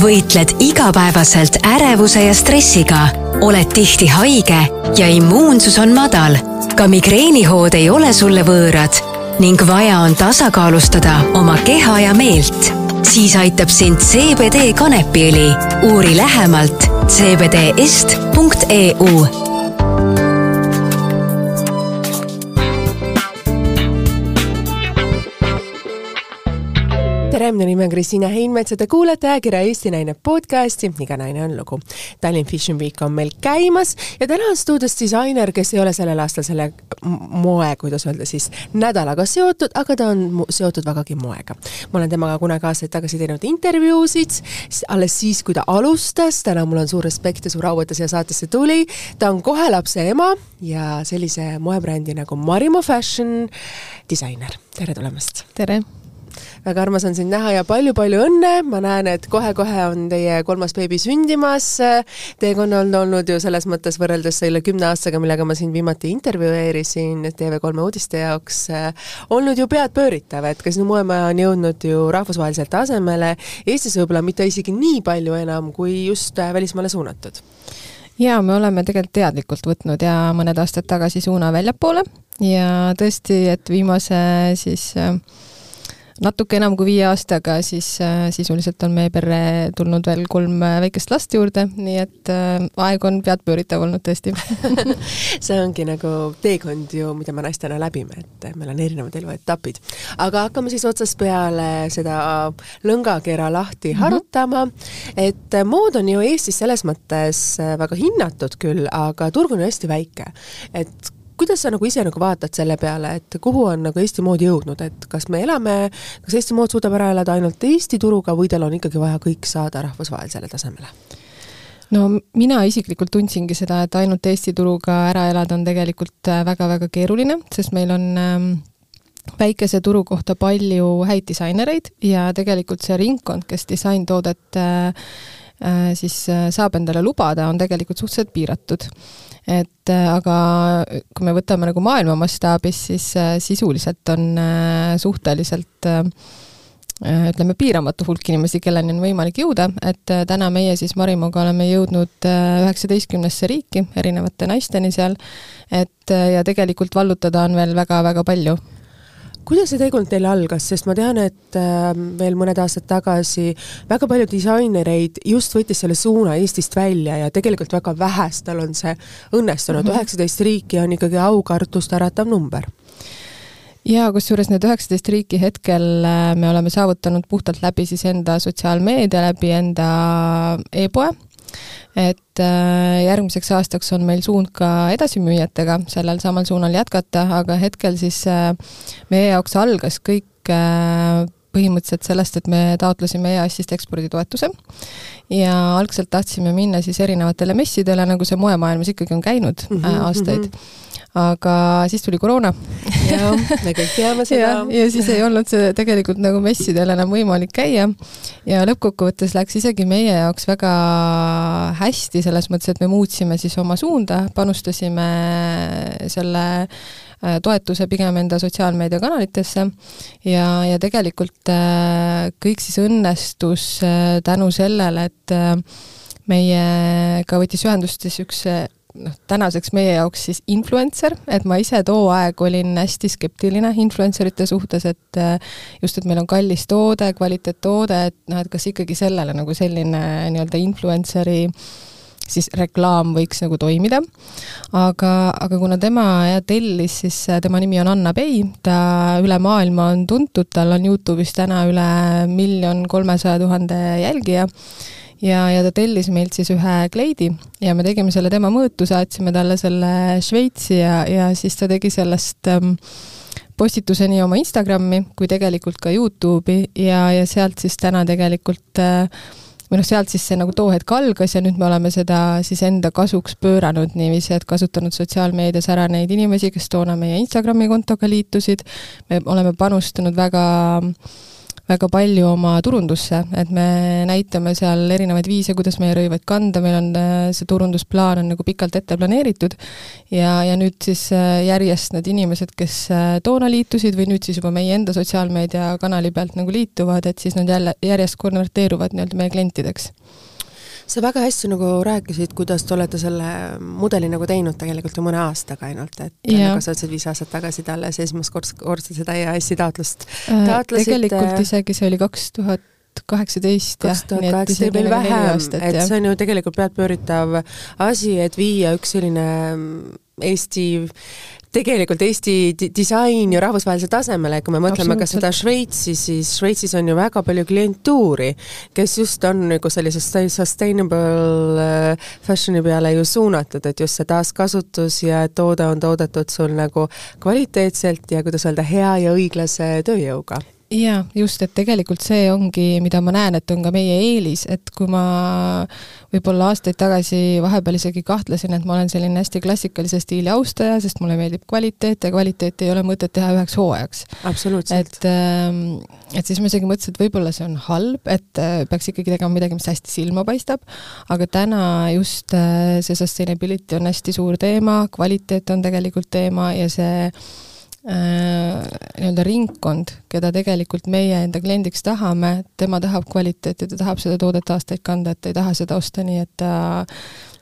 võitled igapäevaselt ärevuse ja stressiga, oled tihti haige ja immuunsus on madal. ka migreenihood ei ole sulle võõrad ning vaja on tasakaalustada oma keha ja meelt. siis aitab sind CBD kanepiõli. uuri lähemalt cbdest.eu tere, minu nimi on Kristiina Heinmets ja te kuulate ajakirja Eesti Naine podcasti Iga naine on lugu. Tallinn Fashion Week on meil käimas ja täna on stuudios disainer, kes ei ole sellel aastal selle moe, kuidas öelda siis, nädalaga seotud, aga ta on seotud vägagi moega. ma olen temaga kunagi aastaid tagasi teinud intervjuusid, alles siis, kui ta alustas, täna mul on suur respekt ja suur au, et ta siia saatesse tuli. ta on kohe lapse ema ja sellise moebrändi nagu Marimo Fashion disainer. tere tulemast! tere! Väga armas on sind näha ja palju-palju õnne, ma näen, et kohe-kohe on teie kolmas beebi sündimas. teekond on olnud ju selles mõttes võrreldes selle kümne aastaga, millega ma sind viimati intervjueerisin TV3 uudiste jaoks, olnud ju peadpööritav, et ka sinu moemaja on jõudnud ju rahvusvahelisele tasemele, Eestis võib-olla mitte isegi nii palju enam, kui just välismaale suunatud. Jaa, me oleme tegelikult teadlikult võtnud ja mõned aastad tagasi suuna väljapoole. Ja tõesti, et viimase siis äh, natuke enam kui viie aastaga, siis äh, sisuliselt on meie perre tulnud veel kolm äh, väikest last juurde, nii et äh, aeg on peadpööritav olnud tõesti see ongi nagu teekond ju, mida me naistena läbime, et meil on erinevad eluetapid. aga hakkame siis otsast peale seda lõngakera lahti mm -hmm. harutama, et mood on ju Eestis selles mõttes väga hinnatud küll, aga turg on hästi väike. et kuidas sa nagu ise nagu vaatad selle peale, et kuhu on nagu Eesti mood jõudnud, et kas me elame, kas Eesti mood suudab ära elada ainult Eesti turuga või tal on ikkagi vaja kõik saada rahvusvahelisele tasemele? no mina isiklikult tundsingi seda, et ainult Eesti turuga ära elada on tegelikult väga-väga äh, keeruline, sest meil on ähm, väikese turu kohta palju häid disainereid ja tegelikult see ringkond, kes disaintoodet äh, siis äh, saab endale lubada, on tegelikult suhteliselt piiratud. Et äh, aga kui me võtame nagu maailma mastaabis, siis äh, sisuliselt on äh, suhteliselt ütleme, piiramatu hulk inimesi, kelleni on võimalik jõuda, et täna meie siis Marimoga oleme jõudnud üheksateistkümnesse riiki, erinevate naisteni seal, et ja tegelikult vallutada on veel väga-väga palju kuidas see teekond teil algas, sest ma tean, et äh, veel mõned aastad tagasi väga palju disainereid just võttis selle suuna Eestist välja ja tegelikult väga vähestel on see õnnestunud, mhm. üheksateist riiki on ikkagi aukartust äratav number. Jaa, kusjuures need üheksateist riiki hetkel äh, me oleme saavutanud puhtalt läbi siis enda sotsiaalmeedia, läbi enda e-poe et äh, järgmiseks aastaks on meil suund ka edasimüüjatega sellel samal suunal jätkata, aga hetkel siis äh, meie jaoks algas kõik äh, põhimõtteliselt sellest, et me taotlesime EAS-ist eksporditoetuse ja algselt tahtsime minna siis erinevatele messidele, nagu see moemaailmas ikkagi on käinud mm -hmm, aastaid mm. -hmm aga siis tuli koroona. jah, me kõik teame seda. ja siis ei olnud see tegelikult nagu messidel enam võimalik käia ja lõppkokkuvõttes läks isegi meie jaoks väga hästi, selles mõttes, et me muutsime siis oma suunda, panustasime selle äh, toetuse pigem enda sotsiaalmeediakanalitesse ja, ja tegelikult äh, kõik siis õnnestus äh, tänu sellele, et meiega võttis ühendust siis üks noh, tänaseks meie jaoks siis influencer, et ma ise too aeg olin hästi skeptiline influencerite suhtes, et äh, just, et meil on kallis toode, kvaliteettoode, et noh, et kas ikkagi sellele nagu selline nii-öelda influenceri siis reklaam võiks nagu toimida. aga, aga kuna tema ja tellis, siis äh, tema nimi on Anna Pei, ta üle maailma on tuntud, tal on Youtube'is täna üle miljon kolmesaja tuhande jälgija ja, ja ta tellis meilt siis ühe kleidi ja me tegime selle tema mõõtu, saatsime talle selle Šveitsi ja, ja siis ta tegi sellest ähm, postituse nii oma Instagrami kui tegelikult ka Youtube'i ja, ja sealt siis täna tegelikult äh, või noh, sealt siis see nagu too hetk algas ja nüüd me oleme seda siis enda kasuks pööranud niiviisi, et kasutanud sotsiaalmeedias ära neid inimesi, kes toona meie Instagrami kontoga liitusid, me oleme panustanud väga väga palju oma turundusse, et me näitame seal erinevaid viise, kuidas meie rõivaid kanda, meil on see turundusplaan on nagu pikalt ette planeeritud ja, ja nüüd siis järjest need inimesed, kes toona liitusid või nüüd siis juba meie enda sotsiaalmeediakanali pealt nagu liituvad, et siis nad jälle järjest konverteeruvad nii-öelda meie klientideks sa väga hästi nagu rääkisid, kuidas te olete selle mudeli nagu teinud tegelikult ju mõne aastaga ainult, et yeah. nagu sa ütlesid, viis aastat tagasi te alles esimest korda, seda EAS-i taotlust äh, taotlesid. tegelikult isegi see oli kaks tuhat kaheksateist jah. kaks tuhat kaheksateist, veel vähem, et jah. see on ju tegelikult peadpööritav asi, et viia üks selline Eesti tegelikult Eesti disain ju rahvusvahelisele tasemele, kui me mõtleme ka seda Šveitsi, siis Šveitsis on ju väga palju klientuuri, kes just on nagu sellise sustainable äh, fashion'i peale ju suunatud, et just see taaskasutus ja et toode on toodetud sul nagu kvaliteetselt ja kuidas öelda, hea ja õiglase tööjõuga jaa, just, et tegelikult see ongi, mida ma näen, et on ka meie eelis, et kui ma võib-olla aastaid tagasi vahepeal isegi kahtlesin, et ma olen selline hästi klassikalise stiili austaja, sest mulle meeldib kvaliteet ja kvaliteeti ei ole mõtet teha üheks hooajaks. et, ähm, et siis ma isegi mõtlesin, et võib-olla see on halb, et äh, peaks ikkagi tegema midagi, mis hästi silma paistab, aga täna just äh, see sustainability on hästi suur teema, kvaliteet on tegelikult teema ja see nii-öelda ringkond, keda tegelikult meie enda kliendiks tahame, tema tahab kvaliteeti, ta tahab seda toodet aastaid kanda, et ta ei taha seda osta nii, et ta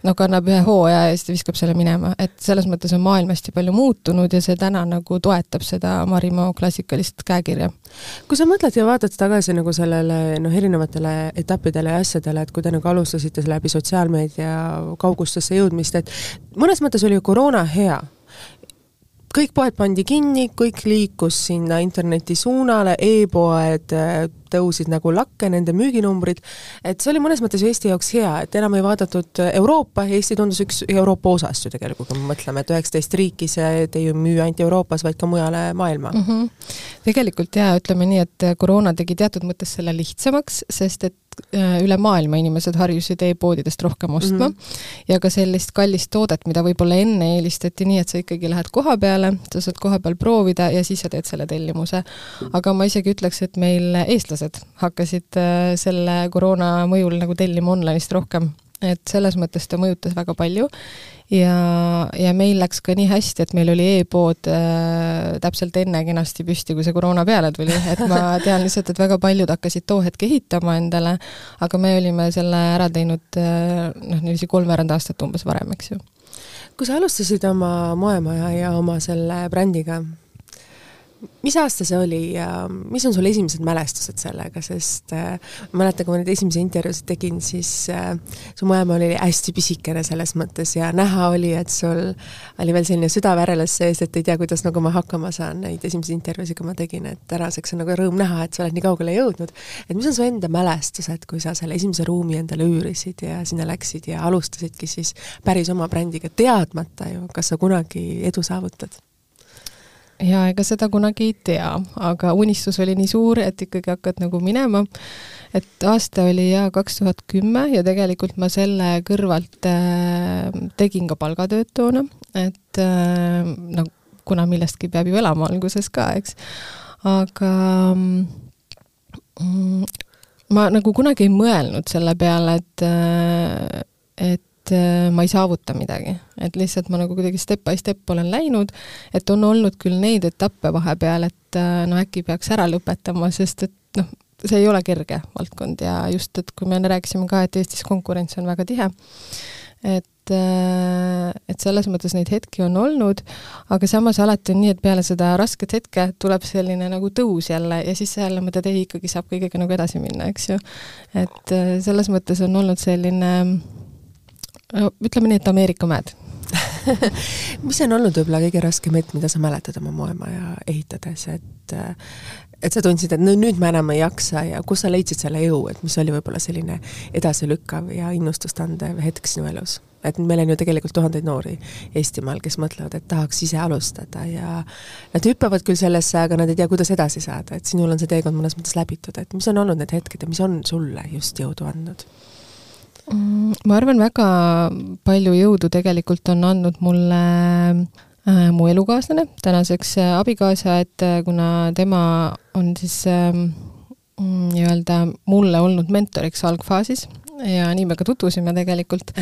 noh, kannab ühe hooaja ja siis viskab selle minema, et selles mõttes on maailm hästi palju muutunud ja see täna nagu toetab seda Marimo klassikalist käekirja. kui sa mõtled ja vaatad tagasi nagu sellele noh, erinevatele etappidele ja asjadele, et kui te nagu alustasite läbi sotsiaalmeedia kaugustesse jõudmist, et mõnes mõttes oli ju koroona hea kõik poed pandi kinni, kõik liikus sinna interneti suunale e, e-poed äh, tõusid nagu lakke, nende müüginumbrid, et see oli mõnes mõttes Eesti jaoks hea, et enam ei vaadatud Euroopa, Eesti tundus üks Euroopa osast ju tegelikult, kui me mõtleme, et üheksateist riiki, see ei müü ainult Euroopas, vaid ka mujale maailma mm. -hmm. tegelikult jaa, ütleme nii, et koroona tegi teatud mõttes selle lihtsamaks, sest et Äh, üle maailma inimesed harjusid e-poodidest rohkem ostma mm -hmm. ja ka sellist kallist toodet, mida võib-olla enne eelistati nii, et sa ikkagi lähed koha peale, sa saad koha peal proovida ja siis sa teed selle tellimuse. aga ma isegi ütleks, et meil eestlased hakkasid äh, selle koroona mõjul nagu tellima online'ist rohkem et selles mõttes ta mõjutas väga palju ja, ja meil läks ka nii hästi, et meil oli e-pood äh, täpselt enne kenasti püsti, kui see koroona peale tuli, et ma tean lihtsalt, et väga paljud hakkasid too hetk ehitama endale, aga me olime selle ära teinud äh, noh, niiviisi kolmveerand aastat umbes varem, eks ju. kui sa alustasid oma moemaja ja oma selle brändiga, mis aasta see oli ja mis on sul esimesed mälestused sellega, sest äh, ma mäletan, kui ma neid esimesi intervjuusid tegin, siis äh, su mõlema oli hästi pisikene selles mõttes ja näha oli, et sul oli veel selline süda väreles sees, et ei tea, kuidas nagu ma hakkama saan, neid esimesi intervjuusid, kui ma tegin, et tänaseks on nagu rõõm näha, et sa oled nii kaugele jõudnud. et mis on su enda mälestused, kui sa selle esimese ruumi endale üürisid ja sinna läksid ja alustasidki siis päris oma brändiga, teadmata ju, kas sa kunagi edu saavutad? Ja ega seda kunagi ei tea, aga unistus oli nii suur, et ikkagi hakkad nagu minema. et aasta oli ja kaks tuhat kümme ja tegelikult ma selle kõrvalt äh, tegin ka palgatööd toona, et äh, no kuna millestki peab ju elama alguses ka, eks. aga mm, ma nagu kunagi ei mõelnud selle peale, et, äh, et et äh, ma ei saavuta midagi. et lihtsalt ma nagu kuidagi step by step olen läinud, et on olnud küll neid etappe vahepeal, et äh, no äkki peaks ära lõpetama, sest et noh, see ei ole kerge valdkond ja just, et kui me rääkisime ka, et Eestis konkurents on väga tihe, et äh, et selles mõttes neid hetki on olnud, aga samas alati on nii, et peale seda rasket hetke tuleb selline nagu tõus jälle ja siis jälle mõtled, ei, ikkagi saab kõigega nagu edasi minna, eks ju. et selles mõttes on olnud selline ütleme nii, et Ameerika mäed mis on olnud võib-olla kõige raskem hetk, mida sa mäletad oma moemaja ehitades, et et sa tundsid, et no nüüd ma enam ei jaksa ja kus sa leidsid selle jõu, et mis oli võib-olla selline edasilükkav ja innustust andev hetk sinu elus? et meil on ju tegelikult tuhandeid noori Eestimaal, kes mõtlevad, et tahaks ise alustada ja nad hüppavad küll sellesse, aga nad ei tea, kuidas edasi saada, et sinul on see teekond mõnes mõttes läbitud, et mis on olnud need hetked ja mis on sulle just jõudu andnud? Mm, ma arvan, väga palju jõudu tegelikult on andnud mulle äh, mu elukaaslane, tänaseks äh, abikaasa, et äh, kuna tema on siis äh, nii-öelda mulle olnud mentoriks algfaasis ja nii me ka tutvusime tegelikult,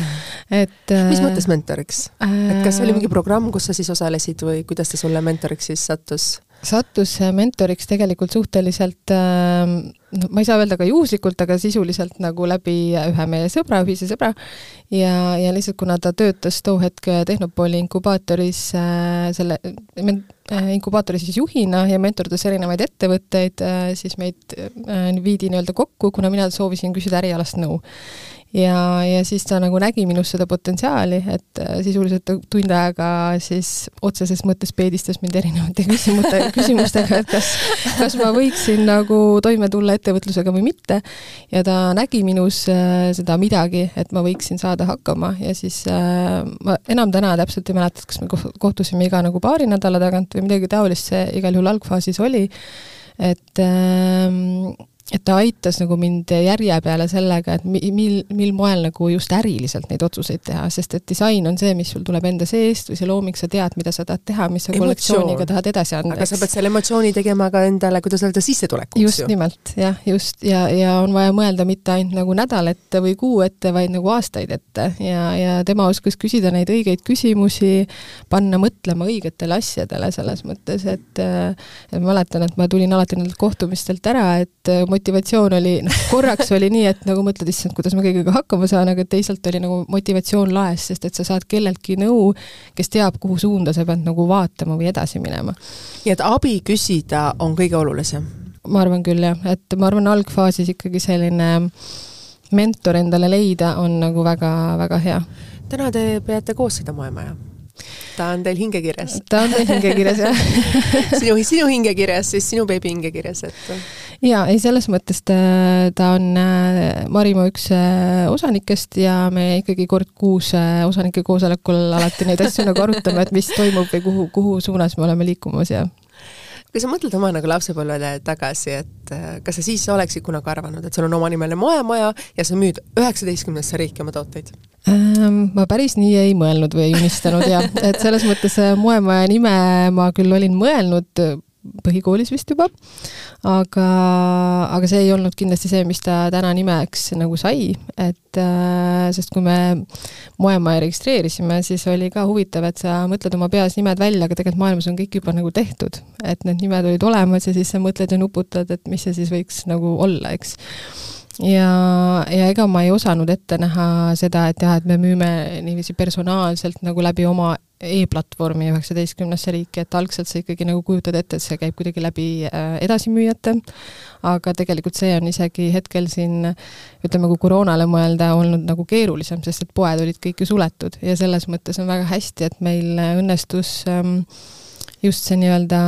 et mis mõttes mentoriks? et kas oli mingi programm, kus sa siis osalesid või kuidas ta sulle mentoriks siis sattus? Sattus mentoriks tegelikult suhteliselt noh, ma ei saa öelda ka juhuslikult, aga sisuliselt nagu läbi ühe meie sõbra, ühise sõbra, ja, ja lihtsalt kuna ta töötas too hetk Tehnopooli inkubaatoris äh, selle äh, inkubaatori siis juhina ja mentordas erinevaid ettevõtteid äh,, siis meid äh, viidi nii-öelda kokku, kuna mina soovisin küsida ärialast nõu ja, ja siis ta nagu nägi minus seda potentsiaali, et äh, sisuliselt tund aega siis otseses mõttes peedistas mind erinevate küsimuste, küsimustega, et kas, kas ma võiksin nagu toime tulla ettevõtlusega või mitte. ja ta nägi minus äh, seda midagi, et ma võiksin saada hakkama ja siis äh, ma enam täna täpselt ei mäleta, et kas me kohtusime iga nagu paari nädala tagant või midagi taolist, see igal juhul algfaasis oli, et äh, et ta aitas nagu mind järje peale sellega, et mi-, mil, mil moel nagu just äriliselt neid otsuseid teha, sest et disain on see, mis sul tuleb enda seest või see looming, sa tead, mida sa tahad teha, mis sa Emotsioon. kollektsiooniga tahad edasi anda. aga sa pead selle emotsiooni tegema ka endale, kuidas öelda, sissetulekuks just ju. nimelt, jah, just, ja, ja on vaja mõelda mitte ainult nagu nädal ette või kuu ette, vaid nagu aastaid ette ja, ja tema oskas küsida neid õigeid küsimusi, panna mõtlema õigetele asjadele selles mõttes, et et ma mäletan, et ma tulin alati nendelt kohtumistelt ära, et motivatsioon oli, noh, korraks oli nii, et nagu mõtled, issand, kuidas ma kõigega hakkama saan, aga teisalt oli nagu motivatsioon laes, sest et sa saad kelleltki nõu, kes teab, kuhu suunda sa pead nagu vaatama või edasi minema. nii et abi küsida on kõige olulisem? ma arvan küll, jah, et ma arvan, algfaasis ikkagi selline mentor endale leida on nagu väga-väga hea. täna te peate koos seda moemaja ta on teil hingekirjas. ta on teil hingekirjas, jah sinu, sinu hingekirjas, siis sinu beebi hingekirjas, et jaa, ei selles mõttes ta, ta on äh, Marimaa üks äh, osanikest ja me ikkagi kord kuus äh, osanike koosolekul alati neid asju nagu arutame, et mis toimub või kuhu, kuhu suunas me oleme liikumas ja kui sa mõtled oma nagu lapsepõlvele tagasi, et kas sa siis oleksid kunagi arvanud, et sul on omanimeline moemaja ja sa müüd üheksateistkümnesse riiki oma tooteid? Ähm, ma päris nii ei mõelnud või ei unistanud ja et selles mõttes äh, moemaja nime ma küll olin mõelnud äh, põhikoolis vist juba, aga, aga see ei olnud kindlasti see, mis ta täna nimeks nagu sai, et äh, sest kui me moemaja registreerisime, siis oli ka huvitav, et sa mõtled oma peas nimed välja, aga tegelikult maailmas on kõik juba nagu tehtud. et need nimed olid olemas ja siis sa mõtled ja nuputad, et mis see siis võiks nagu olla, eks ja, ja ega ma ei osanud ette näha seda, et jah, et me müüme niiviisi personaalselt nagu läbi oma e-platvormi üheksateistkümnesse riiki, et algselt sa ikkagi nagu kujutad ette, et see käib kuidagi läbi äh, edasimüüjate, aga tegelikult see on isegi hetkel siin ütleme, kui koroonale mõelda, olnud nagu keerulisem, sest et poed olid kõik ju suletud. Ja selles mõttes on väga hästi, et meil õnnestus ähm, just see nii-öelda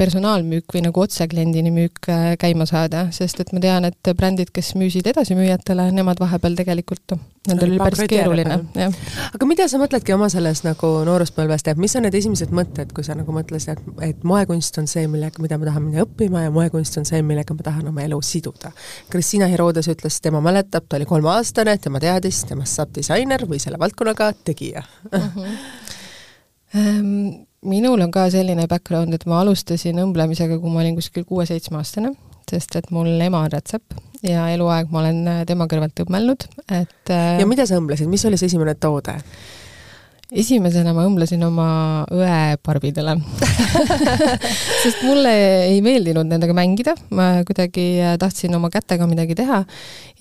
personaalmüük või nagu otse kliendini müük äh, käima saada, sest et ma tean, et brändid, kes müüsid edasimüüjatele, nemad vahepeal tegelikult, noh, nendel oli päris keeruline, jah. aga mida sa mõtledki oma selles nagu nooruspõlvest, et mis on need esimesed mõtted, kui sa nagu mõtlesid, et, et moekunst on see, millega, mida ma tahan minna õppima ja moekunst on see, millega ma tahan oma elu siduda? Kristina Herodes ütles, tema mäletab, ta oli kolmeaastane, tema teadis, temast saab disainer või selle valdkonnaga tegija mm. -hmm minul on ka selline background, et ma alustasin õmblemisega, kui ma olin kuskil kuue-seitsmeaastane, sest et mul ema on rätsep ja eluaeg ma olen tema kõrvalt õmmelnud, et ja mida sa õmblesid, mis oli see esimene toode? Esimesena ma õmblesin oma õe barbidele. Sest mulle ei meeldinud nendega mängida, ma kuidagi tahtsin oma kätega midagi teha.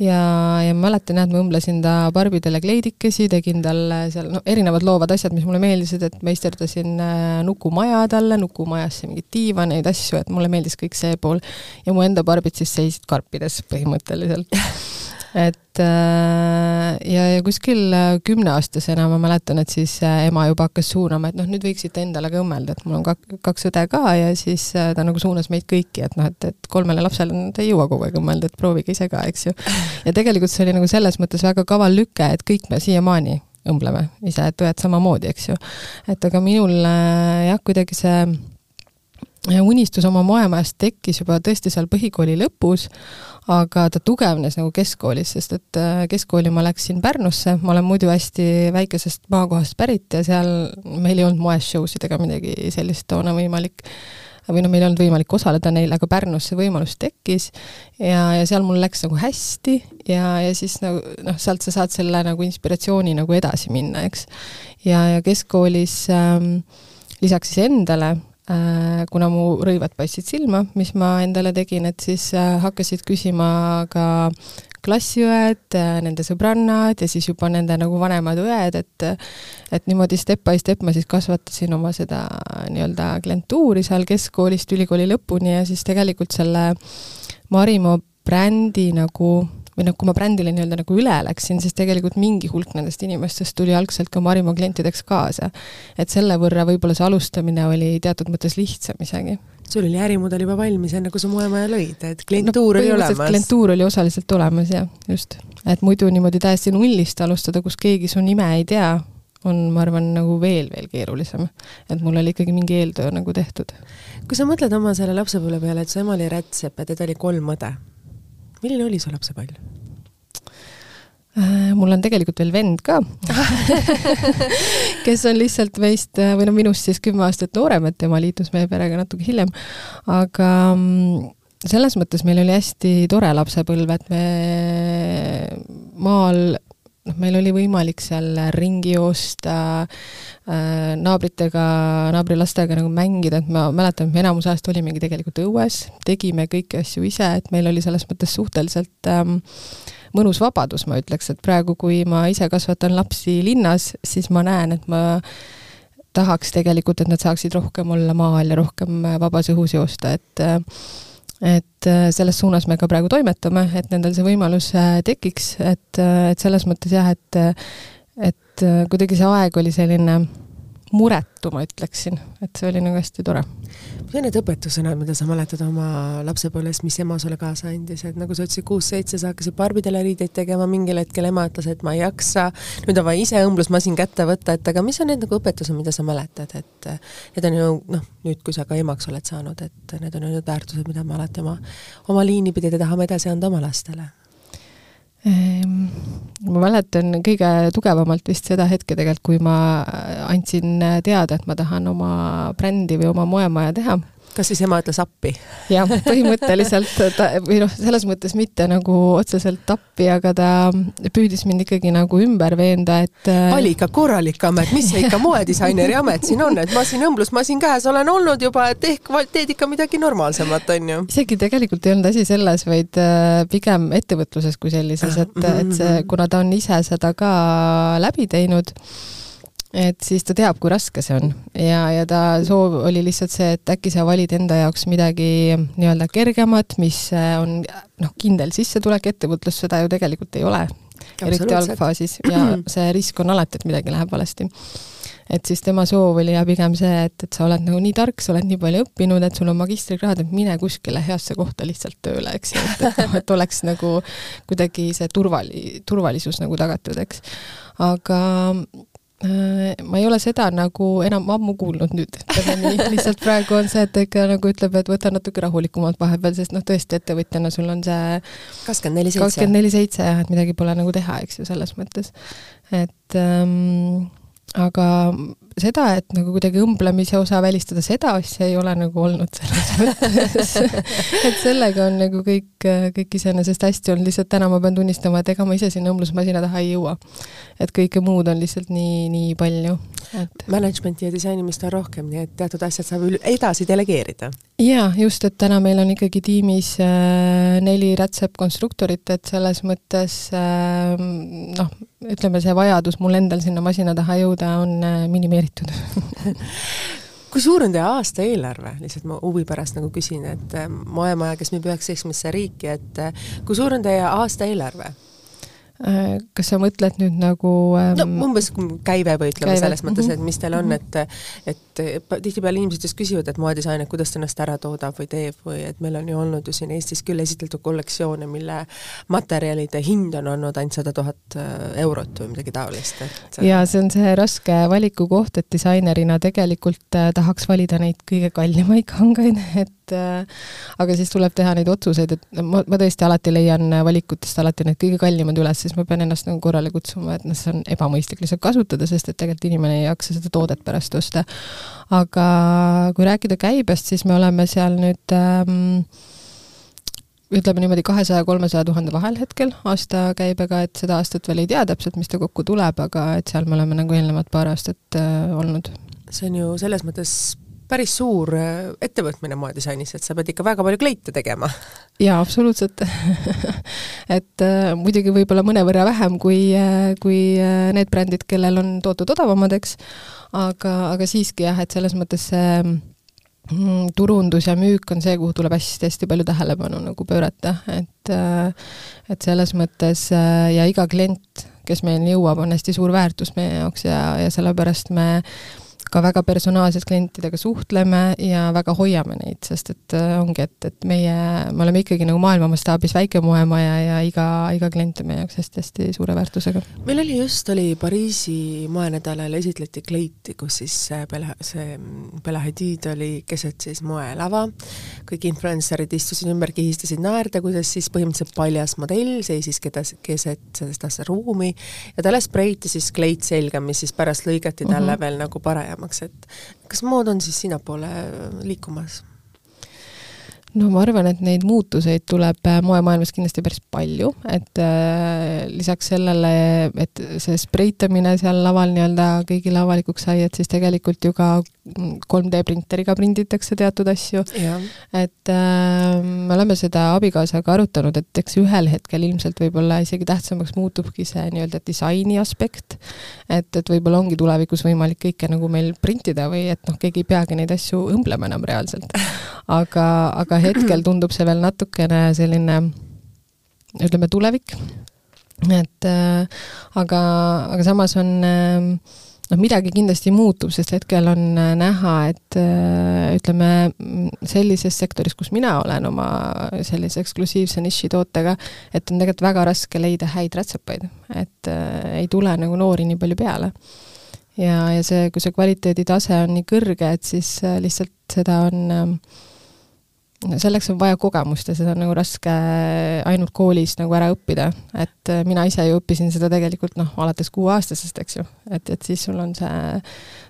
Ja, ja ma mäletan jah, et ma õmblesin ta barbidele kleidikesi, tegin talle seal noh, erinevad loovad asjad, mis mulle meeldisid, et meisterdasin äh, nukumaja talle, nukumajasse mingeid diivaneid, asju, et mulle meeldis kõik see pool. ja mu enda barbid siis seisid karpides põhimõtteliselt et äh, ja, ja kuskil äh, kümneaastasena ma mäletan, et siis äh, ema juba hakkas suunama, et noh, nüüd võiksite endale ka õmmelda, et mul on kak-, kaks õde ka ja siis ta nagu suunas meid kõiki, et noh, et, et kolmele lapsele ta ei jõua kogu aeg õmmelda, et proovige ise ka, eks ju. ja tegelikult see oli nagu selles mõttes väga kaval lüke, et kõik me siiamaani õmbleme ise, et õed samamoodi, eks ju. et aga minul jah, kuidagi see unistus oma moemajast tekkis juba tõesti seal põhikooli lõpus, aga ta tugevnes nagu keskkoolis, sest et äh, keskkooli ma läksin Pärnusse, ma olen muidu hästi väikesest maakohast pärit ja seal meil ei olnud moes show sid ega midagi sellist toona võimalik. või noh, meil ei olnud võimalik osaleda neil, aga Pärnus see võimalus tekkis ja, ja seal mul läks nagu hästi ja, ja siis nagu noh, sealt sa saad selle nagu inspiratsiooni nagu edasi minna, eks. ja, ja keskkoolis ähm, lisaks siis endale kuna mu rõivad paistsid silma, mis ma endale tegin, et siis äh, hakkasid küsima ka klassiõed, äh, nende sõbrannad ja siis juba nende nagu vanemad õed, et et niimoodi step by step ma siis kasvatasin oma seda nii-öelda klientuuri seal keskkoolist ülikooli lõpuni ja siis tegelikult selle Marimo brändi nagu või noh, kui ma brändile nii-öelda nagu üle läksin, siis tegelikult mingi hulk nendest inimestest tuli algselt ka Marimo klientideks kaasa. et selle võrra võib-olla see alustamine oli teatud mõttes lihtsam isegi sul oli ärimudel juba valmis, enne kui sa moemaja lõid, et klientuur no, oli olemas? klientuur oli osaliselt olemas, jah, just. et muidu niimoodi täiesti nullist alustada, kus keegi su nime ei tea, on, ma arvan, nagu veel, veel keerulisem. et mul oli ikkagi mingi eeltöö nagu tehtud. kui sa mõtled oma selle lapsepõlve peale, et su ema oli rätsep ja teda oli kolm õde, milline oli su lapsepõlv? Äh, mul on tegelikult veel vend ka kes on lihtsalt meist või no minust siis kümme aastat noorem, et tema liitus meie perega natuke hiljem. aga mm, selles mõttes meil oli hästi tore lapsepõlv, et me maal noh, meil oli võimalik seal ringi joosta äh,, naabritega, naabrilastega nagu mängida, et ma mäletan, et me enamus ajast olimegi tegelikult õues, tegime kõiki asju ise, et meil oli selles mõttes suhteliselt ähm, mõnus vabadus, ma ütleks, et praegu, kui ma ise kasvatan lapsi linnas, siis ma näen, et ma tahaks tegelikult, et nad saaksid rohkem olla maal ja rohkem vabas õhus joosta, et et selles suunas me ka praegu toimetame, et nendel see võimalus tekiks, et, et selles mõttes jah, et et kuidagi see aeg oli selline muretu, ma ütleksin, et see oli nagu hästi tore. mis on need õpetussõnad, mida sa mäletad oma lapsepõlvest, mis ema sulle kaasa andis, et nagu sa ütlesid, kuus-seitse sa hakkasid barbidele riideid tegema, mingil hetkel. Ema ütles, et ma ei jaksa, nüüd on vaja ise õmblusmasin kätte võtta, et aga mis on need nagu õpetused, mida sa mäletad, et need on ju noh, nüüd, kui sa ka emaks oled saanud, et need on ju need väärtused, mida me alati oma, oma liini pidada tahame edasi anda oma lastele ma mäletan kõige tugevamalt vist seda hetke tegelikult, kui ma andsin teada, et ma tahan oma brändi või oma moemaja teha kas siis ema ütles appi? jah, põhimõtteliselt ta või noh, selles mõttes mitte nagu otseselt appi, aga ta püüdis mind ikkagi nagu ümber veenda, et äh, oli ikka korralik amet, mis see ikka moedisaineri amet siin on, et masin, õmblusmasin käes olen olnud juba, et ehk teed ikka midagi normaalsemat, on ju? isegi tegelikult ei olnud asi selles, vaid äh, pigem ettevõtluses kui sellises, et, et see, mhm. kuna ta on ise seda ka läbi teinud, et siis ta teab, kui raske see on. Ja, ja ta soov oli lihtsalt see, et äkki sa valid enda jaoks midagi nii-öelda kergemat, mis äh, on noh, kindel sissetulek, ettevõtlus seda ju tegelikult ei ole, eriti algfaasis. Ja see risk on alati, et midagi läheb valesti. et siis tema soov oli ja pigem see, et, et sa oled nagu nii tark, sa oled nii palju õppinud, et sul on magistrikraad, et mine kuskile heasse kohta lihtsalt tööle, eks ju, et, et, oleks nagu kuidagi see turvali-, turvalisus nagu tagatud, eks. aga ma ei ole seda nagu enam ammu kuulnud nüüd, ütleme nii, lihtsalt praegu on see, et ikka nagu ütleb, et võta natuke rahulikumalt vahepeal, sest noh, tõesti ettevõtjana sul on see kakskümmend neli seitse. kakskümmend neli seitse jah, et midagi pole nagu teha, eks ju, selles mõttes. et ähm, aga seda, et nagu kuidagi õmblemise osa välistada, seda asja ei ole nagu olnud selles mõttes et sellega on nagu kõik, kõik iseenesest hästi olnud, lihtsalt täna ma pean tunnistama, et ega ma ise sinna õmblusmasina taha ei jõua. et kõike muud on lihtsalt nii, nii palju et management'i ja disainimist on rohkem, nii et teatud asjad saab edasi delegeerida. jaa, just, et täna meil on ikkagi tiimis äh, neli rätsepkonstruktorit, et selles mõttes äh, noh, ütleme, see vajadus mul endal sinna masina taha jõuda on äh, minimeeritud kui suur on teie aastaeelarve, lihtsalt ma huvi pärast nagu küsin, et äh, moemaja, kes müüb üheksateistkümnesse riiki, et äh, kui suur on teie aastaeelarve? Äh, kas sa mõtled nüüd nagu ähm, no umbes käive või ütleme selles mõttes, et mis teil on, et et tihtipeale inimesed just küsivad, et moedisainer, kuidas ta ennast ära toodab või teeb või et meil on ju olnud ju siin Eestis küll esitletud kollektsioone, mille materjalide hind on olnud ainult sada tuhat äh, eurot või midagi taolist, et jaa, see on see raske valikukoht, et disainerina tegelikult äh, tahaks valida neid kõige kallimaid kangaid, et aga siis tuleb teha neid otsuseid, et ma, ma tõesti alati leian valikutest alati need kõige kallimad üles, siis ma pean ennast nagu korrale kutsuma, et noh, see on ebamõistlik lihtsalt kasutada, sest et tegelikult inimene ei jaksa seda toodet pärast osta. Aga kui rääkida käibest, siis me oleme seal nüüd ähm, ütleme niimoodi kahesaja, kolmesaja tuhande vahel hetkel aastakäibega, et seda aastat veel ei tea täpselt, mis ta kokku tuleb, aga et seal me oleme nagu eelnevad paar aastat äh, olnud. see on ju selles mõttes päris suur äh, ettevõtmine moedisainis, et sa pead ikka väga palju kleite tegema. jaa, absoluutselt. Et äh, muidugi võib-olla mõnevõrra vähem kui äh,, kui äh, need brändid, kellel on tooted odavamad, eks, aga, aga siiski jah, et selles mõttes see äh, turundus ja müük on see, kuhu tuleb hästi-hästi palju tähelepanu nagu pöörata, et et selles mõttes ja iga klient, kes meieni jõuab, on hästi suur väärtus meie jaoks ja, ja sellepärast me ka väga personaalselt klientidega suhtleme ja väga hoiame neid, sest et äh, ongi, et, et meie, me oleme ikkagi nagu maailma mastaabis väike moemaja ja iga, iga klient on meie jaoks hästi-hästi suure väärtusega. meil oli just, oli Pariisi moenädalal esitleti kleiti, kus siis Bella, see Bella Hadid oli keset siis moelava, kõik influencerid istusid ümber, kihistasid naerda, kuidas siis põhimõtteliselt paljas modell seisis kedas, keset seda ruumi ja talle spreiti siis kleit selga, mis siis pärast lõigati talle mm -hmm. veel nagu parajamaks paremaks, et kas mood on siis sinnapoole liikumas? No ma arvan, et neid muutuseid tuleb äh, moemaailmas kindlasti päris palju, et äh, lisaks sellele, et see spreitamine seal laval nii-öelda kõigile avalikuks sai, et siis tegelikult ju ka 3D printeriga prinditakse teatud asju. et äh, me oleme seda abikaasaga arutanud, et eks ühel hetkel ilmselt võib-olla isegi tähtsamaks muutubki see nii-öelda disaini aspekt, et, et võib-olla ongi tulevikus võimalik kõike nagu meil printida või et noh, keegi ei peagi neid asju õmblema enam reaalselt. aga, aga hetkel tundub see veel natukene selline ütleme, tulevik, et äh, aga, aga samas on äh, noh, midagi kindlasti muutub, sest hetkel on äh, näha, et äh, ütleme, sellises sektoris, kus mina olen oma sellise eksklusiivse nišitootega, et on tegelikult väga raske leida häid rätsepaid, et äh, ei tule nagu noori nii palju peale. ja, ja see, kui see kvaliteeditase on nii kõrge, et siis lihtsalt seda on äh, selleks on vaja kogemust ja seda on nagu raske ainult koolis nagu ära õppida, et äh, mina ise ju õppisin seda tegelikult noh, alates kuueaastasest, eks ju, et, et siis sul on see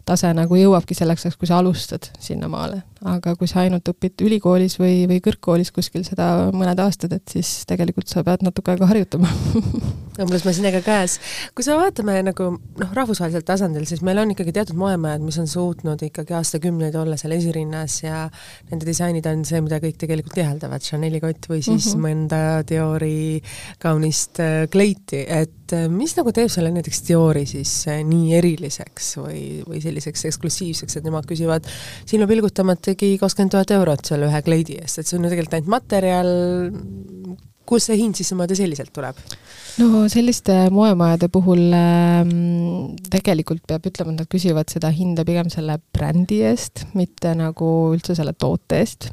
tase nagu jõuabki selleks ajaks, kui sa alustad sinnamaale. aga kui sa ainult õpid ülikoolis või, või kõrgkoolis kuskil seda mõned aastad, et siis tegelikult sa pead natuke aega harjutama õmblusmasinaga käes. kui sa vaatame nagu noh, rahvusvahelisel tasandil, siis meil on ikkagi teatud moemajad, mis on suutnud ikkagi aastakümneid olla seal esirinnas ja nende disainid on see, mida kõik tegelikult täheldavad, Chanel'i kott või siis mm -hmm. mõnda Diori kaunist äh, kleiti, et äh, mis nagu teeb selle näiteks Diori siis äh, nii eriliseks või, või selliseks eksklusiivseks, et nemad küsivad silma pilgutamatagi kakskümmend tuhat eurot selle ühe kleidi eest, et see on ju tegelikult ainult materjal, kust see hind siis niimoodi selliselt tuleb? no selliste moemajade puhul äh, tegelikult peab ütlema, et nad küsivad seda hinda pigem selle brändi eest, mitte nagu üldse selle toote eest.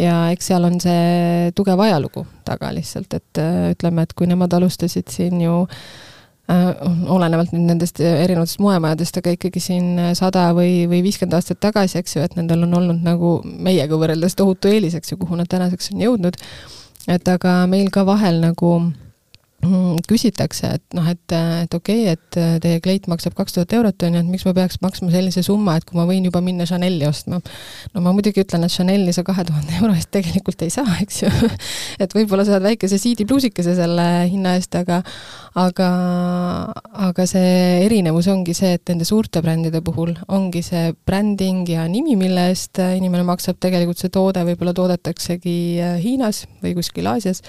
ja eks seal on see tugev ajalugu taga lihtsalt, et äh, ütleme, et kui nemad alustasid siin ju äh, olenevalt nüüd nendest erinevatest moemajadest, aga ikkagi siin sada või, või viiskümmend aastat tagasi, eks ju, et nendel on olnud nagu meiega võrreldes tohutu eelis, eks ju, kuhu nad tänaseks on jõudnud et aga meil ka vahel nagu küsitakse, et noh, et, et okei okay,, et teie kleit maksab kaks tuhat eurot, on ju, et miks ma peaks maksma sellise summa, et kui ma võin juba minna Chanel'i ostma. no ma muidugi ütlen, et Chanel'i sa kahe tuhande euro eest tegelikult ei saa, eks ju et võib-olla saad väikese siidipluusikese selle hinna eest, aga aga, aga see erinevus ongi see, et nende suurte brändide puhul ongi see bränding ja nimi, mille eest inimene maksab, tegelikult see toode võib-olla toodetaksegi Hiinas või kuskil Aasias,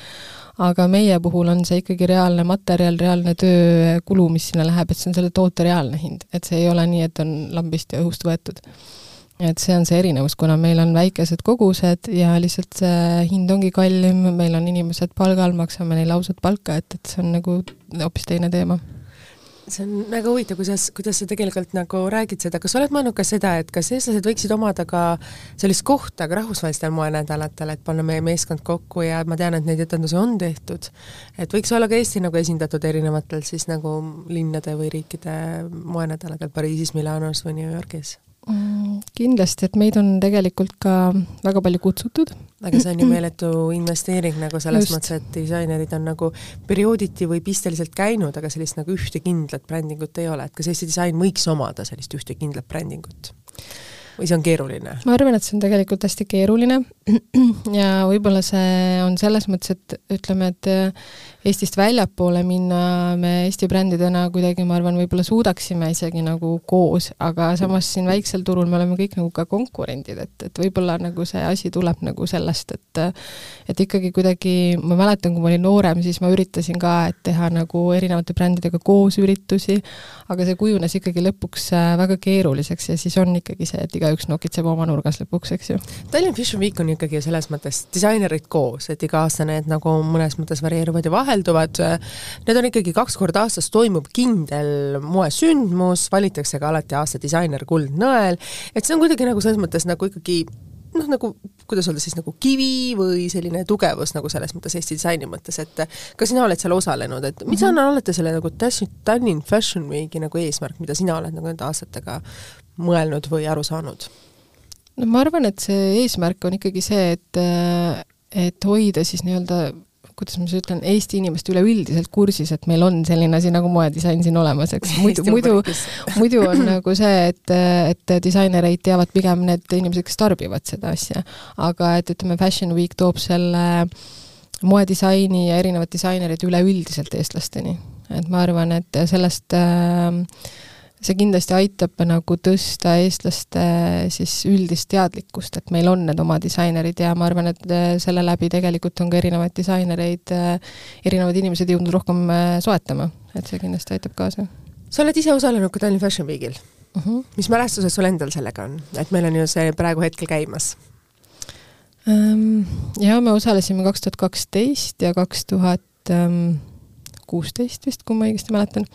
aga meie puhul on see ikkagi reaalne materjal, reaalne töökulu, mis sinna läheb, et see on selle toote reaalne hind, et see ei ole nii, et on lambist ja õhust võetud. Et see on see erinevus, kuna meil on väikesed kogused ja lihtsalt see hind ongi kallim, meil on inimesed palgal, maksame neile ausat palka, et, et see on nagu hoopis teine teema see on väga huvitav, kuidas, kuidas sa tegelikult nagu räägid seda, kas sa oled mõelnud ka seda, et kas eestlased võiksid omada ka sellist kohta ka rahvusvahelistel moenädalatel, et panna meie meeskond kokku ja ma tean, et neid etendusi on tehtud, et võiks olla ka Eesti nagu esindatud erinevatel siis nagu linnade või riikide moenädalatel Pariisis, Milanos või New Yorgis kindlasti, et meid on tegelikult ka väga palju kutsutud. aga see on ju meeletu investeering nagu selles Just. mõttes, et disainerid on nagu periooditi või pisteliselt käinud, aga sellist nagu ühte kindlat brändingut ei ole, et kas Eesti disain võiks omada sellist ühte kindlat brändingut? Või see on keeruline? ma arvan, et see on tegelikult hästi keeruline ja võib-olla see on selles mõttes, et ütleme, et Eestist väljapoole minna me Eesti brändidena kuidagi, ma arvan, võib-olla suudaksime isegi nagu koos, aga samas siin väiksel turul me oleme kõik nagu ka konkurendid, et, et võib-olla nagu see asi tuleb nagu sellest, et et ikkagi kuidagi, ma mäletan, kui ma olin noorem, siis ma üritasin ka, et teha nagu erinevate brändidega koos üritusi, aga see kujunes ikkagi lõpuks äh, väga keeruliseks ja siis on ikkagi see, et igaüks nokitseb oma nurgas lõpuks, eks ju. Tallinn Fashion Week on ikkagi selles mõttes disainerid koos, et iga aasta need nagu mõnes mõttes varieeruvad ja vahelduvad. Need on ikkagi kaks korda aastas toimub kindel moesündmus, valitakse ka alati aasta disainer kuldnõel, et see on kuidagi nagu selles mõttes nagu ikkagi noh, nagu kuidas öelda siis nagu kivi või selline tugevus nagu selles mõttes Eesti disaini mõttes, et ka sina oled seal osalenud, et mis mm -hmm. on alati selle nagu Tallinn Fashion Weeki nagu eesmärk, mida sina oled nagu nende aastatega mõelnud või aru saanud? no ma arvan, et see eesmärk on ikkagi see, et et hoida siis nii-öelda kuidas ma siis ütlen, Eesti inimest üleüldiselt kursis, et meil on selline asi nagu moedisain siin olemas, eks muidu, muidu, muidu on nagu see, et, et disainereid teavad pigem need inimesed, kes tarbivad seda asja. aga et ütleme, Fashion Week toob selle moedisaini ja erinevad disainerid üleüldiselt eestlasteni. et ma arvan, et sellest äh, see kindlasti aitab nagu tõsta eestlaste siis üldist teadlikkust, et meil on need oma disainerid ja ma arvan, et äh, selle läbi tegelikult on ka erinevaid disainereid, äh, erinevad inimesed jõudnud rohkem soetama, et see kindlasti aitab kaasa. sa oled ise osalenud ka Tallinn Fashion Weekil uh. Mhm. -huh. mis mälestused sul endal sellega on, et meil on ju see praegu hetkel käimas? Ehm, jaa, me osalesime kaks tuhat kaksteist ja kaks tuhat ähm, kuusteist vist, kui ma õigesti mäletan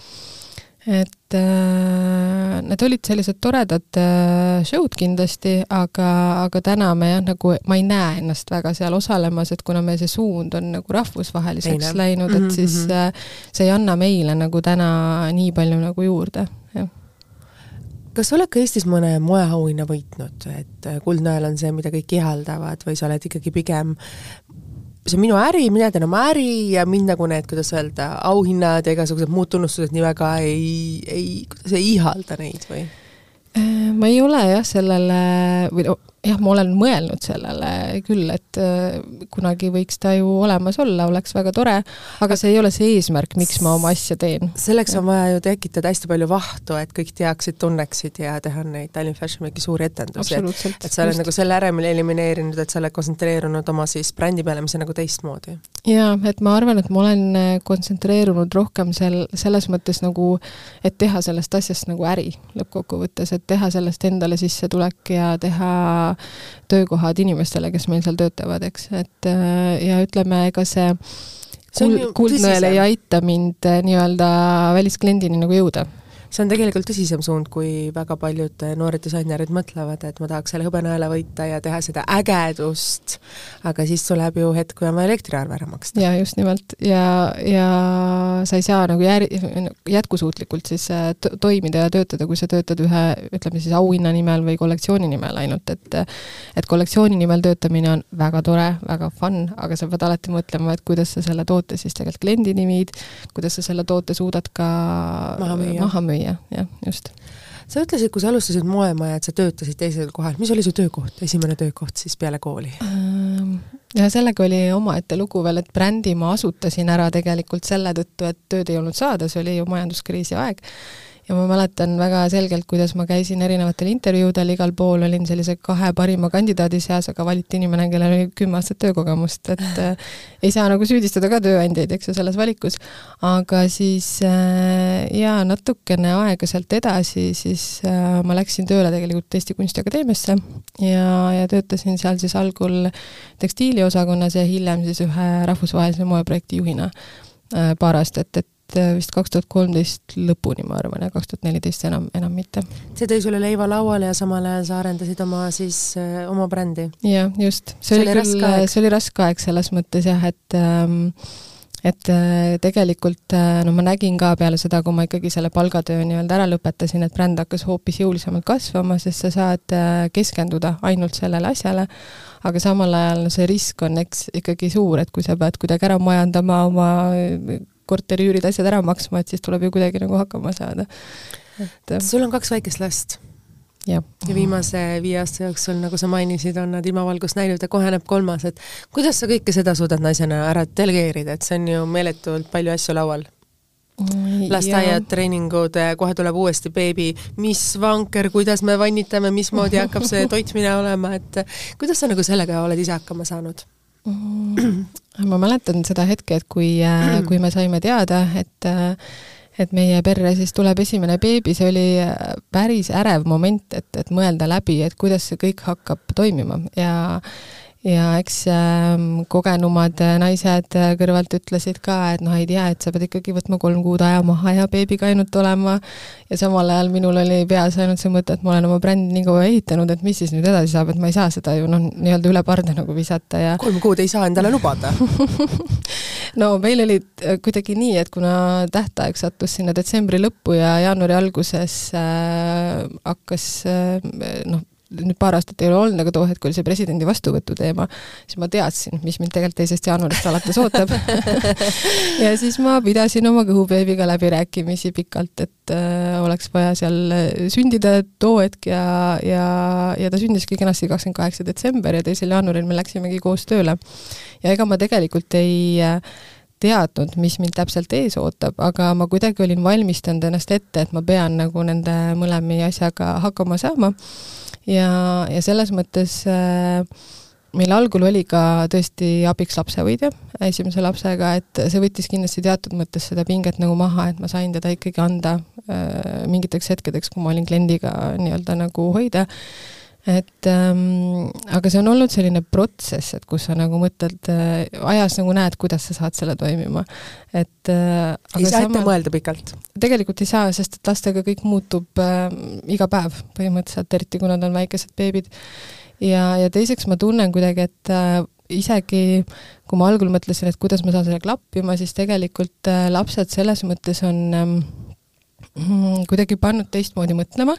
et äh, need olid sellised toredad äh, show'd kindlasti, aga, aga täna me jah, nagu ma ei näe ennast väga seal osalemas, et kuna meie see suund on nagu rahvusvaheliseks Teine. läinud, et mm -hmm. siis mhm. äh, see ei anna meile nagu täna nii palju nagu juurde, jah kas sa oled ka Eestis mõne moeauhinna võitnud, et äh, Kuldnõel on see, mida kõik ihaldavad või sa oled ikkagi pigem see on minu äri, mina teen oma äri ja mind nagu need, kuidas öelda, auhinnad ja igasugused muud tunnustused nii väga ei, ei, kuidas ei ihalda neid või? Äh, ma ei ole jah, sellele või jah, ma olen mõelnud sellele küll, et äh, kunagi võiks ta ju olemas olla, oleks väga tore, aga see ei ole see eesmärk, miks ma oma asja teen. selleks on vaja ju tekitada hästi palju vahtu, et kõik teaksid, tunneksid ja teha neid Tallinn Fashion Weeki suuri etendusi. et, et sa oled nagu selle äremil elimineerinud, et sa oled kontsentreerunud oma siis brändi peale, mis on nagu teistmoodi. jaa, et ma arvan, et ma olen äh, kontsentreerunud rohkem sel, selles mõttes nagu, et teha sellest asjast nagu äri lõppkokkuvõttes, et teha sellest endale sissetulek ja teha töökohad inimestele, kes meil seal töötavad, eks, et äh, ja ütleme, ega see kuld, kuldnõel ei aita mind äh, nii-öelda väliskliendini nagu jõuda see on tegelikult tõsisem suund, kui väga paljud noored disainerid mõtlevad, et ma tahaks selle hõbenõela võita ja teha seda ägedust, aga siis tuleb ju hetk, kui on vaja elektriarve ära maksta. jaa, just nimelt. ja, ja sa ei saa nagu jär-, jätkusuutlikult siis äh, toimida ja töötada, kui sa töötad ühe, ütleme siis auhinna nimel või kollektsiooni nimel ainult, et et kollektsiooni nimel töötamine on väga tore, väga fun, aga sa pead alati mõtlema, et kuidas sa selle toote siis tegelikult kliendini viid, kuidas sa selle toote suudad ka maha müüa, maha müüa müüa, jah, just. sa ütlesid, kui sa alustasid moemaja, et sa töötasid teisel kohal, mis oli su töökoht, esimene töökoht siis peale kooli? Ähm, ja sellega oli omaette lugu veel, et brändi ma asutasin ära tegelikult selle tõttu, et tööd ei olnud saada, see oli ju majanduskriisi aeg ja ma mäletan väga selgelt, kuidas ma käisin erinevatel intervjuudel, igal pool olin sellise kahe parima kandidaadi seas, aga valiti inimene, kellel oli kümme aastat töökogemust, et äh, ei saa nagu süüdistada ka tööandjaid, eks ju, selles valikus. aga siis äh, jaa, natukene aega sealt edasi, siis äh, ma läksin tööle tegelikult Eesti Kunstiakadeemiasse ja, ja töötasin seal siis algul tekstiiliosakonnas ja hiljem siis ühe rahvusvahelise moeprojekti juhina äh, paar aastat, et vist kaks tuhat kolmteist lõpuni, ma arvan, ja kaks tuhat neliteist enam, enam mitte. see tõi sulle leiva lauale ja samal ajal sa arendasid oma siis äh,, oma brändi? jah, just. see oli küll, see oli raske aeg selles mõttes jah, et ähm, et äh, tegelikult äh, no ma nägin ka peale seda, kui ma ikkagi selle palgatöö nii-öelda ära lõpetasin, et bränd hakkas hoopis jõulisemalt kasvama, sest sa saad äh, keskenduda ainult sellele asjale, aga samal ajal see risk on eks ikkagi suur, et kui sa pead kuidagi ära majandama oma korteriüürid, asjad ära maksma, et siis tuleb ju kuidagi nagu hakkama saada. et sul on kaks väikest last. ja viimase viie aasta jooksul, nagu sa mainisid, on nad ilmavalgust näinud ja kohe näeb kolmas, et kuidas sa kõike seda suudad naisena ära delegeerida, et see on ju meeletult palju asju laual? lasteaiad, treeningud, kohe tuleb uuesti beebi, mis vanker, kuidas me vannitame, mismoodi hakkab see toitmine olema, et kuidas sa nagu sellega oled ise hakkama saanud? Ma mäletan seda hetke, et kui, kui me saime teada, et et meie perre siis tuleb esimene beebi, see oli päris ärev moment, et, et mõelda läbi, et kuidas see kõik hakkab toimima. Ja ja eks äh, kogenumad naised kõrvalt ütlesid ka, et noh, ei tea, et sa pead ikkagi võtma kolm kuud aja maha ja beebiga ainult olema, ja samal ajal minul oli peas ainult see mõte, et ma olen oma brändi nii kaua ehitanud, et mis siis nüüd edasi saab, et ma ei saa seda ju noh, nii-öelda üle parda nagu visata ja kolm kuud ei saa endale lubada. No meil oli kuidagi nii, et kuna tähtaeg sattus sinna detsembri lõppu ja jaanuari alguses äh, hakkas äh, noh, nüüd paar aastat ei ole olnud, aga too hetk oli see presidendi vastuvõtu teema, siis ma teadsin, mis mind tegelikult teisest jaanuarist alates ootab ja siis ma pidasin oma kõhubeebiga läbirääkimisi pikalt, et äh, oleks vaja seal sündida too hetk ja, ja, ja ta sündiski kenasti kakskümmend kaheksa detsember ja teisel jaanuaril me läksimegi koos tööle. ja ega ma tegelikult ei äh, teadnud, mis mind täpselt ees ootab, aga ma kuidagi olin valmistanud ennast ette, et ma pean nagu nende mõlemi asjaga hakkama saama ja, ja selles mõttes äh, meil algul oli ka tõesti abiks lapsehoidja esimese lapsega, et see võttis kindlasti teatud mõttes seda pinget nagu maha, et ma sain teda ikkagi anda äh, mingiteks hetkedeks, kui ma olin kliendiga nii-öelda nagu hoida et ähm, aga see on olnud selline protsess, et kus sa nagu mõtled äh,, ajas nagu näed, kuidas sa saad selle toimima. et äh, ei saa ette mõelda pikalt? tegelikult ei saa, sest et lastega kõik muutub äh, iga päev põhimõtteliselt, eriti kui nad on väikesed beebid. ja, ja teiseks ma tunnen kuidagi, et äh, isegi kui ma algul mõtlesin, et kuidas ma saan selle klappima, siis tegelikult äh, lapsed selles mõttes on Mm, kuidagi pannud teistmoodi mõtlema,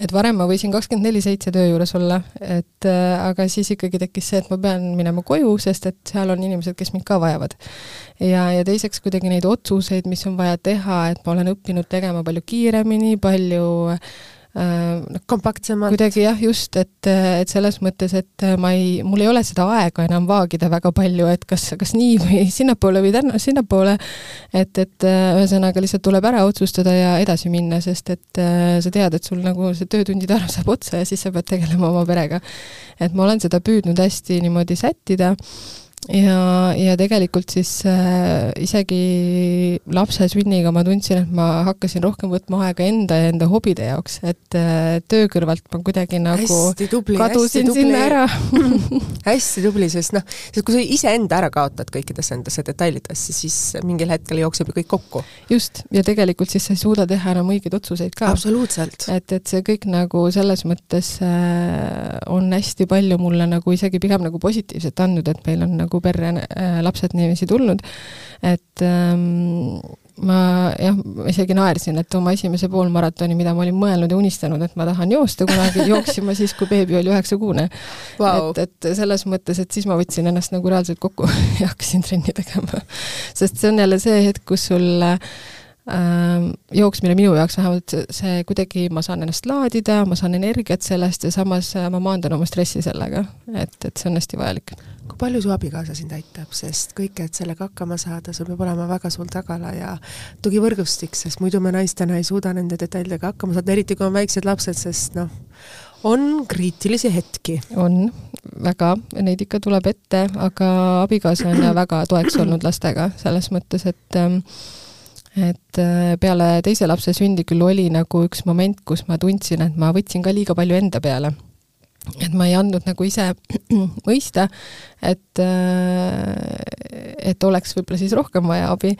et varem ma võisin kakskümmend neli seitse töö juures olla, et äh, aga siis ikkagi tekkis see, et ma pean minema koju, sest et seal on inimesed, kes mind ka vajavad. ja, ja teiseks kuidagi neid otsuseid, mis on vaja teha, et ma olen õppinud tegema palju kiiremini, palju Äh, noh, kompaktsemalt. kuidagi jah, just, et, et selles mõttes, et ma ei, mul ei ole seda aega enam vaagida väga palju, et kas, kas nii või sinnapoole või tänna, sinnapoole, et, et ühesõnaga lihtsalt tuleb ära otsustada ja edasi minna, sest et äh, sa tead, et sul nagu see töötundide arv saab otsa ja siis sa pead tegelema oma perega. et ma olen seda püüdnud hästi niimoodi sättida ja, ja tegelikult siis äh, isegi lapse sünniga ma tundsin, et ma hakkasin rohkem võtma aega enda ja enda hobide jaoks, et äh, töö kõrvalt ma kuidagi nagu tubli, kadusin sinna ära hästi tubli, sest noh, sest kui sa iseenda ära kaotad kõikides nendesse detailidesse, siis mingil hetkel jookseb ju kõik kokku. just, ja tegelikult siis sa ei suuda teha enam õigeid otsuseid ka. absoluutselt. et, et see kõik nagu selles mõttes äh, on hästi palju mulle nagu isegi pigem nagu positiivset andnud, et meil on nagu nagu perre äh, lapsed niiviisi tulnud, et ähm, ma jah, isegi naersin, et oma esimese poolmaratoni, mida ma olin mõelnud ja unistanud, et ma tahan joosta kunagi, jooksin ma siis, kui beebi oli üheksakuune. Wow.. et, et selles mõttes, et siis ma võtsin ennast nagu reaalselt kokku ja hakkasin trenni tegema. sest see on jälle see hetk, kus sul äh, jooksmine minu jaoks vähemalt see kuidagi, ma saan ennast laadida, ma saan energiat sellest ja samas ma maandan oma stressi sellega, et, et see on hästi vajalik. Kui palju su abikaasa sind aitab, sest kõik, et sellega hakkama saada, sul peab olema väga suur tagala ja tugivõrgustik, sest muidu me naistena ei suuda nende detailidega hakkama saada, eriti kui on väiksed lapsed, sest noh, on kriitilisi hetki. on, väga, neid ikka tuleb ette, aga abikaasa on väga toeks olnud lastega, selles mõttes, et ähm, et äh, peale teise lapse sündi küll oli nagu üks moment, kus ma tundsin, et ma võtsin ka liiga palju enda peale et ma ei andnud nagu ise mõista, et, äh, et oleks võib-olla siis rohkem vaja abi.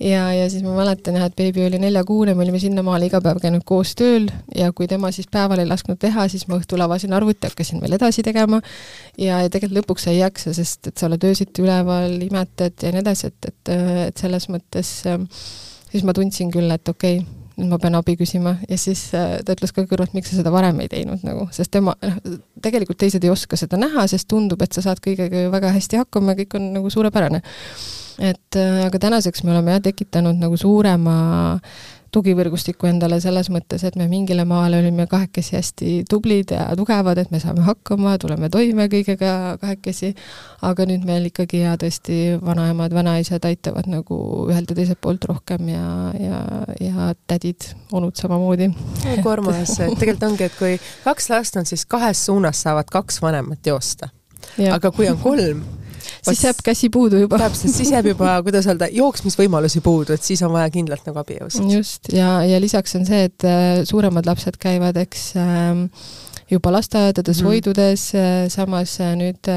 Ja, ja siis ma mäletan jah, et beebi oli neljakuune, me olime sinnamaale iga päev käinud koos tööl ja kui tema siis päeval ei lasknud teha, siis ma õhtul avasin arvuti, hakkasin veel edasi tegema ja, ja tegelikult lõpuks sa ei jaksa, sest et sa oled öösiti üleval, imetad ja nii edasi, et, et, et selles mõttes äh, siis ma tundsin küll, et okei okay,, nüüd ma pean abi küsima ja siis äh, ta ütles ka kõrvalt, miks sa seda varem ei teinud nagu, sest tema, noh, tegelikult teised ei oska seda näha, sest tundub, et sa saad kõigega ju väga hästi hakkama ja kõik on nagu suurepärane. Et aga tänaseks me oleme jah tekitanud nagu suurema tugivõrgustiku endale selles mõttes, et me mingile maale olime kahekesi hästi tublid ja tugevad, et me saame hakkama, tuleme toime kõigega kahekesi, aga nüüd meil ikkagi ja tõesti vanaemad, vanaisad aitavad nagu ühelt ja teiselt poolt rohkem ja, ja, ja tädid, onud samamoodi. kui armas, tegelikult ongi, et kui kaks last on, siis kahes suunas saavad kaks vanemat joosta. aga kui on kolm siis jääb käsi puudu juba. täpselt, siis jääb juba, kuidas öelda, jooksmisvõimalusi puudu, et siis on vaja kindlalt nagu abijõusid. just, ja, ja lisaks on see, et äh, suuremad lapsed käivad, eks äh, juba lasteaedades mm., hoidudes, äh, samas äh, nüüd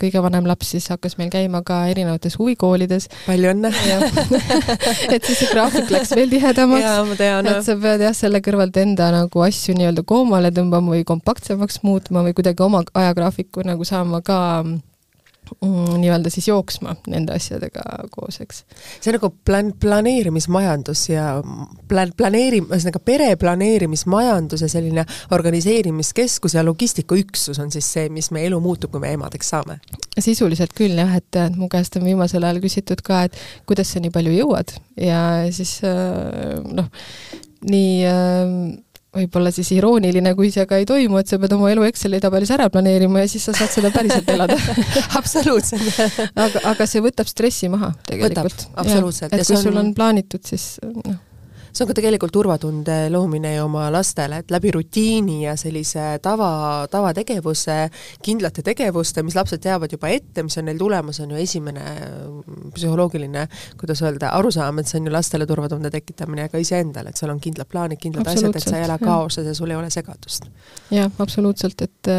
kõige vanem laps siis hakkas meil käima ka erinevates huvikoolides. palju õnne! et siis see graafik läks veel tihedamaks. et sa pead jah, selle kõrvalt enda nagu asju nii-öelda koomale tõmbama või kompaktsemaks muutma või kuidagi oma ajagraafiku nagu saama ka nii-öelda siis jooksma nende asjadega koos, eks. see on nagu plan-, planeerimismajandus ja plan-, planeeri-, ühesõnaga pere planeerimismajandus ja selline organiseerimiskeskus ja logistikaüksus on siis see, mis meie elu muutub, kui me emadeks saame? sisuliselt küll jah, et mu käest on viimasel ajal küsitud ka, et kuidas sa nii palju jõuad ja siis äh, noh, nii äh, võib-olla siis irooniline, kui see aga ei toimu, et sa pead oma elu Exceli tabelis ära planeerima ja siis sa saad seda päriselt elada absoluutselt aga, aga see võtab stressi maha tegelikult. absoluutselt. et kui on... sul on plaanitud, siis noh see on ka tegelikult turvatunde loomine ju oma lastele, et läbi rutiini ja sellise tava, tavategevuse, kindlate tegevuste, mis lapsed teavad juba ette, mis on neil tulemas, on ju esimene psühholoogiline, kuidas öelda, arusaam, et see on ju lastele turvatunde tekitamine ka iseendale, et sul on kindlad plaanid, kindlad asjad, et sa ei ela kaoses ja sul ei ole segadust. jah, absoluutselt, et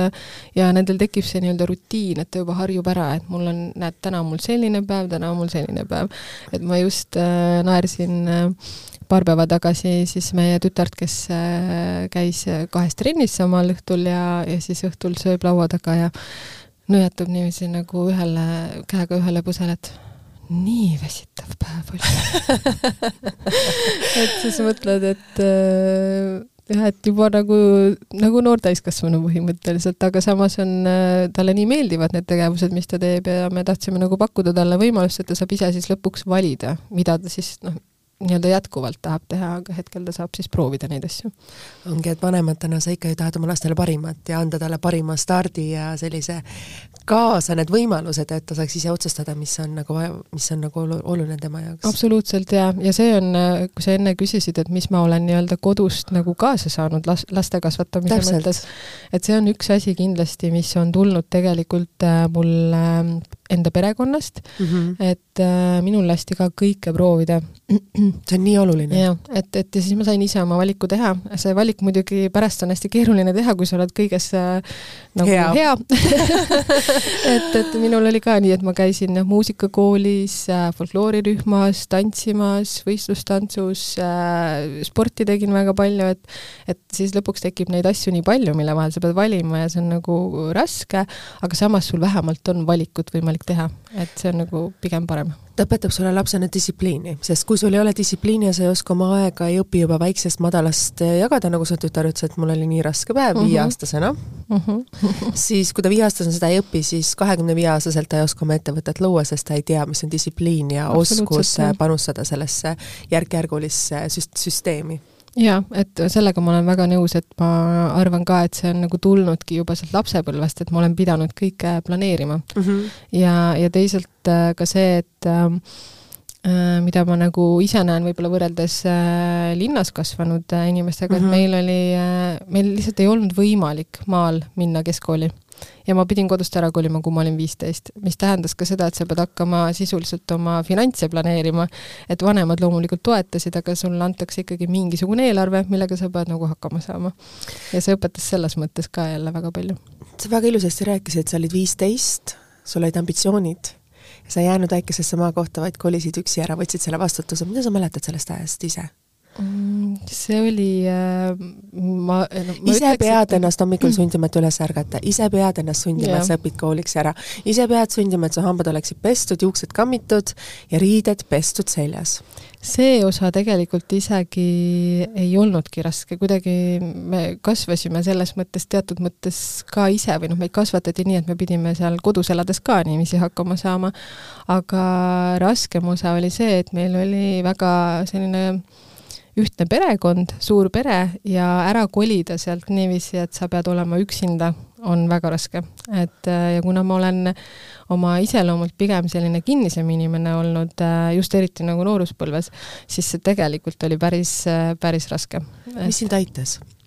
ja nendel tekib see nii-öelda rutiin, et ta juba harjub ära, et mul on, näed, täna on mul selline päev, täna on mul selline päev. et ma just äh, naersin äh, paar päeva tagasi siis meie tütart, kes äh, käis kahes trennis samal õhtul ja, ja siis õhtul sööb laua taga ja nõjatab niiviisi nagu ühele, käega ühele põsele, et nii väsitav päev oli. Et siis mõtled, et äh, jah, et juba nagu, nagu noor täiskasvanu põhimõtteliselt, aga samas on äh, talle nii meeldivad need tegevused, mis ta teeb ja me tahtsime nagu pakkuda talle võimalust, et ta saab ise siis lõpuks valida, mida ta siis noh, nii-öelda jätkuvalt tahab teha, aga hetkel ta saab siis proovida neid asju. ongi, et vanematena sa ikka ju tahad oma lastele parimat ja anda talle parima stardi ja sellise kaasa need võimalused, et ta saaks ise otsustada, mis on nagu, mis on nagu oluline tema jaoks. absoluutselt ja, ja see on, kui sa enne küsisid, et mis ma olen nii-öelda kodust nagu kaasa saanud las-, laste kasvatamise Täpselt. mõttes, et see on üks asi kindlasti, mis on tulnud tegelikult äh, mul äh, enda perekonnast mm, -hmm. et äh, minul lasti ka kõike proovida. see on nii oluline. jah, et, et ja siis ma sain ise oma valiku teha, see valik muidugi pärast on hästi keeruline teha, kui sa oled kõiges äh, nagu hea, hea. et, et minul oli ka nii, et ma käisin noh, muusikakoolis äh,, folkloori-rühmas, tantsimas, võistlustantsus äh,, sporti tegin väga palju, et et siis lõpuks tekib neid asju nii palju, mille vahel sa pead valima ja see on nagu raske, aga samas sul vähemalt on valikut võimalik võimalik teha, et see on nagu pigem parem. ta õpetab sulle lapsena distsipliini, sest kui sul ei ole distsipliini ja sa ei oska oma aega, ei õpi juba väiksest madalast jagada, nagu sa tütar ütles, et mul oli nii raske päev uh -huh. viieaastasena uh, -huh. siis kui ta viieaastasena seda ei õpi, siis kahekümne viieaastaselt ta ei oska oma ettevõtet luua, sest ta ei tea, mis on distsipliin ja oskus panustada sellesse järk-järgulisse süst-, süsteemi jaa, et sellega ma olen väga nõus, et ma arvan ka, et see on nagu tulnudki juba sealt lapsepõlvest, et ma olen pidanud kõike planeerima mm. -hmm. ja, ja teisalt äh, ka see, et äh, äh, mida ma nagu ise näen võib-olla võrreldes äh, linnas kasvanud äh, inimestega mm, -hmm. et mhm. meil oli äh,, meil lihtsalt ei olnud võimalik maal minna keskkooli ja ma pidin kodust ära kolima, kui ma olin viisteist, mis tähendas ka seda, et sa pead hakkama sisuliselt oma finantse planeerima. et vanemad loomulikult toetasid, aga sulle antakse ikkagi mingisugune eelarve, millega sa pead nagu hakkama saama. ja see õpetas selles mõttes ka jälle väga palju. sa väga ilusasti rääkisid, sa olid viisteist, sul olid ambitsioonid sa ei jäänud väikesesse maakohta, vaid kolisid üksi ära, võtsid selle vastutuse, mida sa mäletad sellest ajast ise? See oli äh,, ma no,, ise ütleks, pead et... ennast hommikul sundima, et üles ärgata, ise pead ennast sundima, et sa õpid kooliks ära, ise pead sundima, et su hambad oleksid pestud, juuksed kammitud ja riided pestud seljas. See osa tegelikult isegi ei olnudki raske, kuidagi me kasvasime selles mõttes teatud mõttes ka ise või noh, meid kasvatati nii, et me pidime seal kodus elades ka niiviisi hakkama saama, aga raskem osa oli see, et meil oli väga selline ühtne perekond, suur pere ja ära kolida sealt niiviisi, et sa pead olema üksinda, on väga raske. et ja kuna ma olen oma iseloomult pigem selline kinnisem inimene olnud, just eriti nagu nooruspõlves, siis see tegelikult oli päris, päris raske. mis sind aitas? ähm,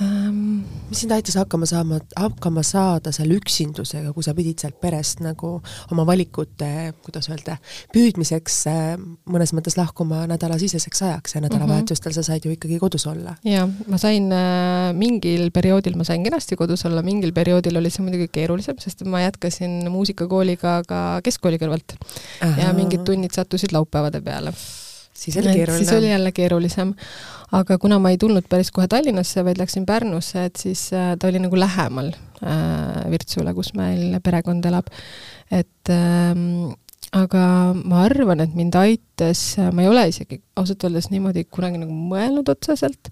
mis sind aitas hakkama saama, hakkama saada seal üksindusega, kui sa pidid sealt perest nagu oma valikute, kuidas öelda, püüdmiseks äh, mõnes mõttes lahkuma nädalasiseseks ajaks ja nädalavahetustel sa said ju ikkagi kodus olla? jaa, ma sain äh, mingil perioodil, ma sain kenasti kodus olla, mingil perioodil oli see muidugi keerulisem, sest ma jätkasin muusikakooliga ka keskkooli kõrvalt. ja mingid tunnid sattusid laupäevade peale siis oli keeruline. siis oli jälle keerulisem. aga kuna ma ei tulnud päris kohe Tallinnasse, vaid läksin Pärnusse, et siis äh, ta oli nagu lähemal äh, Virtsule, kus meil perekond elab. et ähm, aga ma arvan, et mind aitas, ma ei ole isegi ausalt öeldes niimoodi kunagi nagu mõelnud otseselt,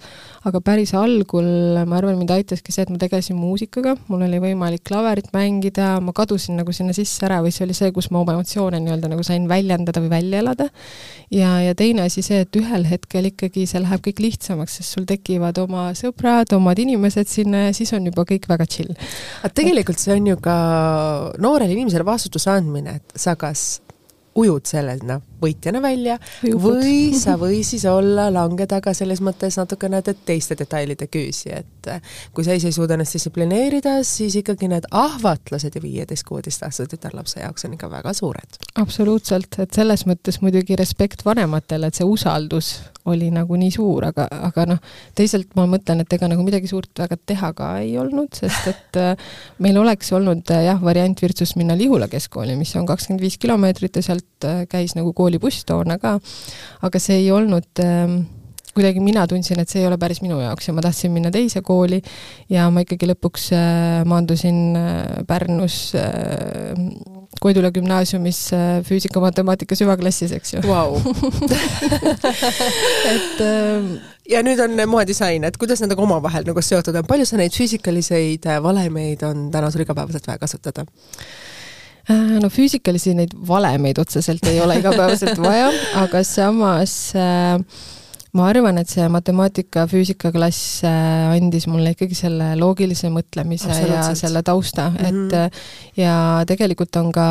aga päris algul ma arvan, mind aitaski see, et ma tegelesin muusikaga, mul oli võimalik klaverit mängida, ma kadusin nagu sinna sisse ära või see oli see, kus ma oma emotsioone nii-öelda nagu sain väljendada või välja elada. ja, ja teine asi see, et ühel hetkel ikkagi see läheb kõik lihtsamaks, sest sul tekivad oma sõbrad, omad inimesed sinna ja siis on juba kõik väga chill. aga tegelikult see on ju ka noorele inimesele vastutuse andmine, et sa kas ujud sellena võitjana välja või sa või siis olla lange taga selles mõttes natukene teiste detailide küüsi, et eh, kui sa ise ei suuda ennast distsiplineerida, siis ikkagi need ahvatlused ja viieteist-kuueteistaastase tütarlapse jaoks on ikka väga suured. absoluutselt, et selles mõttes muidugi respekt vanematele, et see usaldus oli nagu nii suur, aga, aga noh, teisalt ma mõtlen, et ega nagu midagi suurt väga teha ka ei olnud, sest et äh, meil oleks olnud äh, jah, variant Virtsust minna Lihula keskkooli, mis on kakskümmend viis kilomeetrit ja sealt äh, käis nagu koolibuss toona ka, aga see ei olnud äh, kuidagi mina tundsin, et see ei ole päris minu jaoks ja ma tahtsin minna teise kooli ja ma ikkagi lõpuks äh, maandusin äh, Pärnus äh, Koidula gümnaasiumis äh, füüsika-matemaatika süvaklassis, eks ju wow. et äh, ja nüüd on moedisain, et kuidas need nagu omavahel nagu seotud on, palju sa neid füüsikaliseid valemeid on täna sul igapäevaselt vaja kasutada? Äh, no füüsikalisi neid valemeid otseselt ei ole igapäevaselt vaja, aga samas äh, ma arvan, et see matemaatika-füüsikaklass äh, andis mulle ikkagi selle loogilise mõtlemise ja selle tausta mm, -hmm. et äh, ja tegelikult on ka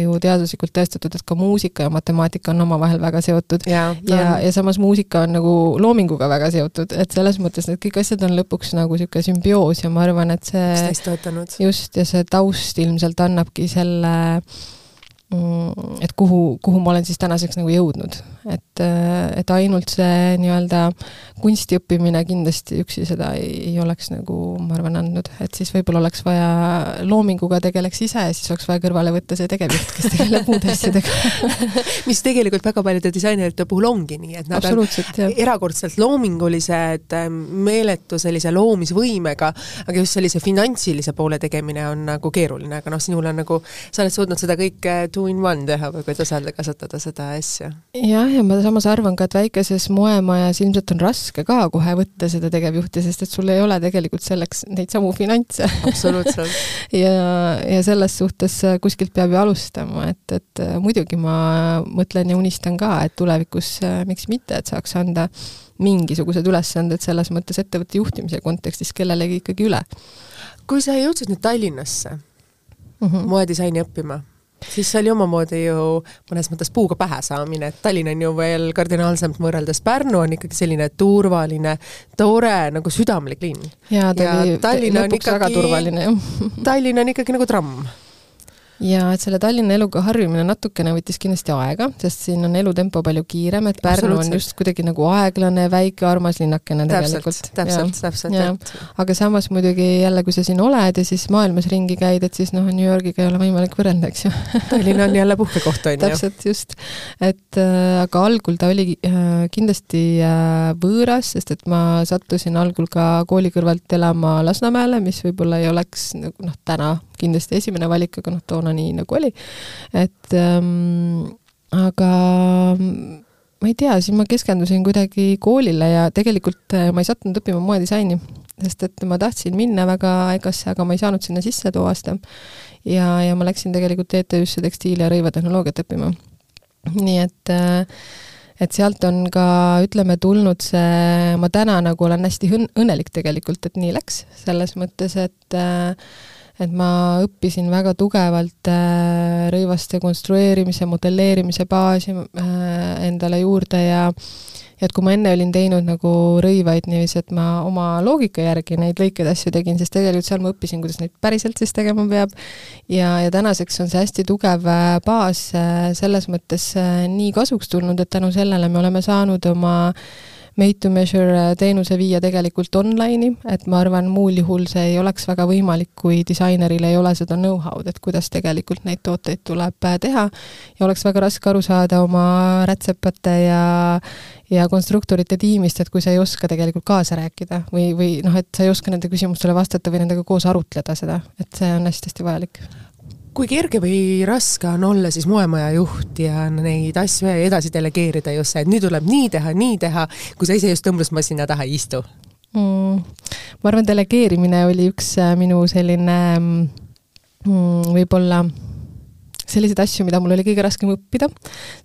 ju teaduslikult tõestatud, et ka muusika ja matemaatika on omavahel väga seotud. Ja, ja, ja samas muusika on nagu loominguga väga seotud, et selles mõttes need kõik asjad on lõpuks nagu niisugune sümbioos ja ma arvan, et see just, ja see taust ilmselt annabki selle Mm, et kuhu, kuhu ma olen siis tänaseks nagu jõudnud. et, et ainult see nii-öelda kunsti õppimine kindlasti üksi seda ei, ei oleks nagu, ma arvan, andnud, et siis võib-olla oleks vaja, loominguga tegeleks ise ja siis oleks vaja kõrvale võtta see tegevjuht, kes tegeleb muude asjadega. Mis tegelikult väga paljude disainerite puhul ongi nii, et nad on erakordselt loomingulised, meeletu sellise loomisvõimega, aga just sellise finantsilise poole tegemine on nagu keeruline, aga noh, sinul on nagu, sa oled suutnud seda kõike two-in-one teha või kuidas öelda, kasutada seda asja. jah, ja ma samas arvan ka, et väikeses moemajas ilmselt on raske ka kohe võtta seda tegevjuhti, sest et sul ei ole tegelikult selleks neid samu finantse. absoluutselt ja, ja selles suhtes kuskilt peab ju alustama, et, et muidugi ma mõtlen ja unistan ka, et tulevikus miks mitte, et saaks anda mingisugused ülesanded selles mõttes ettevõtte juhtimise kontekstis kellelegi ikkagi üle. kui sa jõudsid nüüd Tallinnasse mm -hmm. moedisaini õppima siis see oli omamoodi ju mõnes mõttes puuga pähe saamine, et Tallinn on ju veel kardinaalselt võrreldes Pärnu on ikkagi selline turvaline, tore nagu südamlik linn. jaa, ta ja oli Tallinn lõpuks ikkagi, väga turvaline, jah Tallinn on ikkagi nagu tramm ja et selle Tallinna eluga harjumine natukene võttis kindlasti aega, sest siin on elutempo palju kiirem, et Pärnu on just kuidagi nagu aeglane, väike, armas linnakene tegelikult. täpselt, täpselt, et aga samas muidugi jälle, kui sa siin oled ja siis maailmas ringi käid, et siis noh, New Yorgiga ei ole võimalik võrrelda, eks ju Tallinn on jälle puhkekoht, on ju. täpselt, just. et äh, aga algul ta oli äh, kindlasti äh, võõras, sest et ma sattusin algul ka kooli kõrvalt elama Lasnamäele, mis võib-olla ei oleks nagu noh, täna kindlasti esimene valik, aga noh, toona nii nagu oli. et ähm, aga ma ei tea, siis ma keskendusin kuidagi koolile ja tegelikult äh, ma ei sattunud õppima moedisaini, sest et ma tahtsin minna väga EKA-sse, aga ma ei saanud sinna sisse too aasta. ja, ja ma läksin tegelikult TTÜ-sse tekstiili- ja rõivatehnoloogiat õppima. nii et äh, et sealt on ka, ütleme, tulnud see, ma täna nagu olen hästi õn-, õnnelik tegelikult, et nii läks, selles mõttes, et äh, et ma õppisin väga tugevalt äh, rõivaste konstrueerimise, modelleerimise baasi äh, endale juurde ja ja et kui ma enne olin teinud nagu rõivaid niiviisi, et ma oma loogika järgi neid lõikeid asju tegin, siis tegelikult seal ma õppisin, kuidas neid päriselt siis tegema peab. ja, ja tänaseks on see hästi tugev äh, baas selles mõttes nii kasuks tulnud, et tänu sellele me oleme saanud oma äh, made to measure äh, teenuse viia tegelikult online'i, et ma arvan, muul juhul see ei oleks väga võimalik, kui disaineril ei ole seda know-how'd, et kuidas tegelikult neid tooteid tuleb äh, teha. Ja oleks väga raske aru saada oma rätsepate ja ja konstruktorite tiimist, et kui sa ei oska tegelikult kaasa rääkida või, või noh, et sa ei oska nende küsimustele vastata või nendega koos arutleda seda, et see on hästi-hästi vajalik kui kerge või raske on olla siis moemaja juht ja neid asju edasi delegeerida just see, et nüüd tuleb nii teha, nii teha, kui sa ise just õmblusmasina taha ei istu mm,? ma arvan, delegeerimine oli üks äh, minu selline mm, võib-olla selliseid asju, mida mul oli kõige raskem õppida,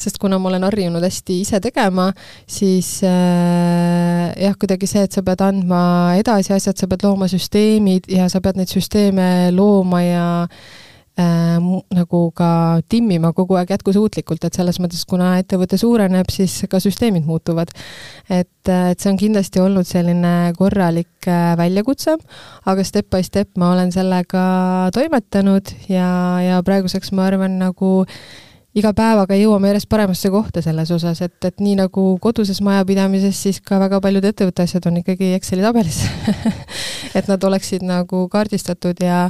sest kuna ma olen harjunud hästi ise tegema, siis äh, jah, kuidagi see, et sa pead andma edasi asjad, sa pead looma süsteemid ja sa pead neid süsteeme looma ja äh, nagu ka timmima kogu aeg jätkusuutlikult, et selles mõttes, kuna ettevõte suureneb, siis ka süsteemid muutuvad. et, äh, et see on kindlasti olnud selline korralik äh, väljakutse, aga step by step ma olen sellega toimetanud ja, ja praeguseks ma arvan, nagu iga päevaga jõuame järjest paremasse kohta selles osas, et, et nii nagu koduses majapidamises, siis ka väga paljud ettevõtte asjad on ikkagi Exceli tabelis et nad oleksid nagu kaardistatud ja,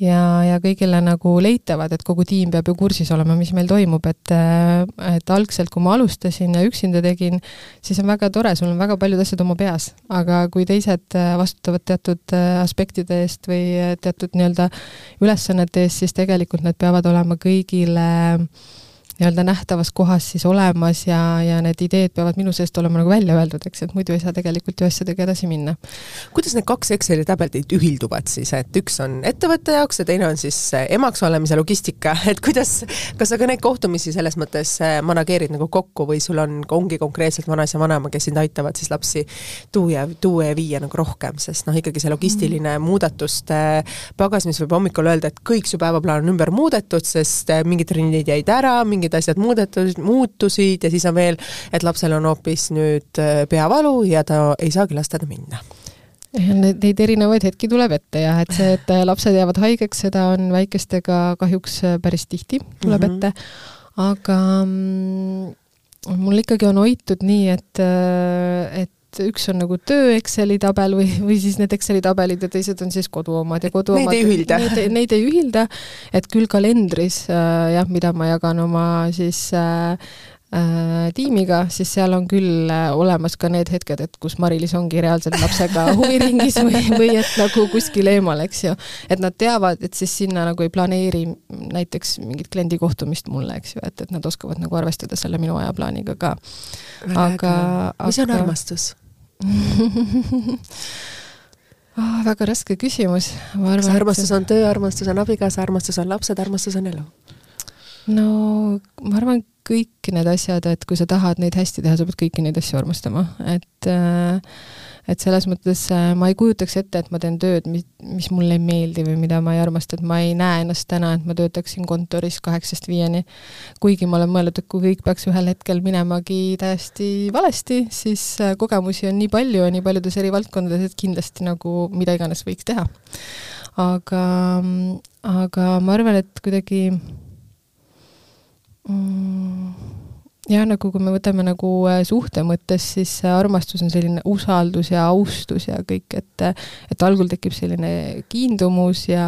ja, ja kõigile nagu leitavad, et kogu tiim peab ju kursis olema, mis meil toimub, et et algselt, kui ma alustasin ja üksinda tegin, siis on väga tore, sul on väga paljud asjad oma peas, aga kui teised vastutavad teatud aspektide eest või teatud nii-öelda ülesannete eest, siis tegelikult need peavad olema kõigile äh, nii-öelda nähtavas kohas siis olemas ja, ja need ideed peavad minu seest olema nagu välja öeldud, eks, et muidu ei saa tegelikult ju asjadega edasi minna. kuidas need kaks Exceli tabelit ühilduvad siis, et üks on ettevõtte jaoks ja teine on siis eh, emaks olemise logistika, et kuidas, kas sa ka neid kohtumisi selles mõttes eh, manageerid nagu kokku või sul on, ongi konkreetselt vanas ja vanaema, kes sind aitavad siis lapsi tuua, tuua ja viia nagu rohkem, sest noh, ikkagi see logistiline mm. muudatuste pagas, mis võib hommikul öelda, et kõik su päevaplaan on ümber muudetud, sest eh, mingid trennid jäid ära, mingid mingid asjad muudetud, muutusid ja siis on veel, et lapsel on hoopis nüüd äh, peavalu ja ta ei saagi lasteaeda minna Neid, neid erinevaid hetki tuleb ette jah, et see, et lapsed jäävad haigeks, seda on väikestega kahjuks äh, päris tihti tuleb mm -hmm. ette, aga mm, mul ikkagi on hoitud nii, et, äh, et et üks on nagu töö Exceli tabel või, või siis need Exceli tabelid ja teised on siis kodu omad ja kodu omad. Neid ei ühilda? Neid, neid ei ühilda, et küll kalendris äh, jah, mida ma jagan oma siis äh, äh, tiimiga, siis seal on küll äh, olemas ka need hetked, et kus Mari-Liis ongi reaalselt lapsega huviringis või, või et nagu kuskil eemal, eks ju. et nad teavad, et siis sinna nagu ei planeeri näiteks mingit kliendi kohtumist mulle, eks ju, et, et nad oskavad nagu arvestada selle minu ajaplaaniga ka. aga, aga mis on armastus? Oh, väga raske küsimus. kas armastus on töö, armastus on abikaasa, armastus on lapsed, armastus on elu? no ma arvan, kõik need asjad, et kui sa tahad neid hästi teha, sa pead kõiki neid asju armastama, et äh, et selles mõttes äh, ma ei kujutaks ette, et ma teen tööd, mis, mis mulle ei meeldi või mida ma ei armasta, et ma ei näe ennast täna, et ma töötaksin kontoris kaheksast viieni. kuigi ma olen mõelnud, et kui kõik peaks ühel hetkel minemagi täiesti valesti, siis äh, kogemusi on nii palju ja nii paljudes eri valdkondades, et kindlasti nagu mida iganes võiks teha aga, aga ma arvan, et kuidagi mm, jah, nagu kui me võtame nagu äh, suhte mõttes, siis armastus on selline usaldus ja austus ja kõik, et et algul tekib selline kiindumus ja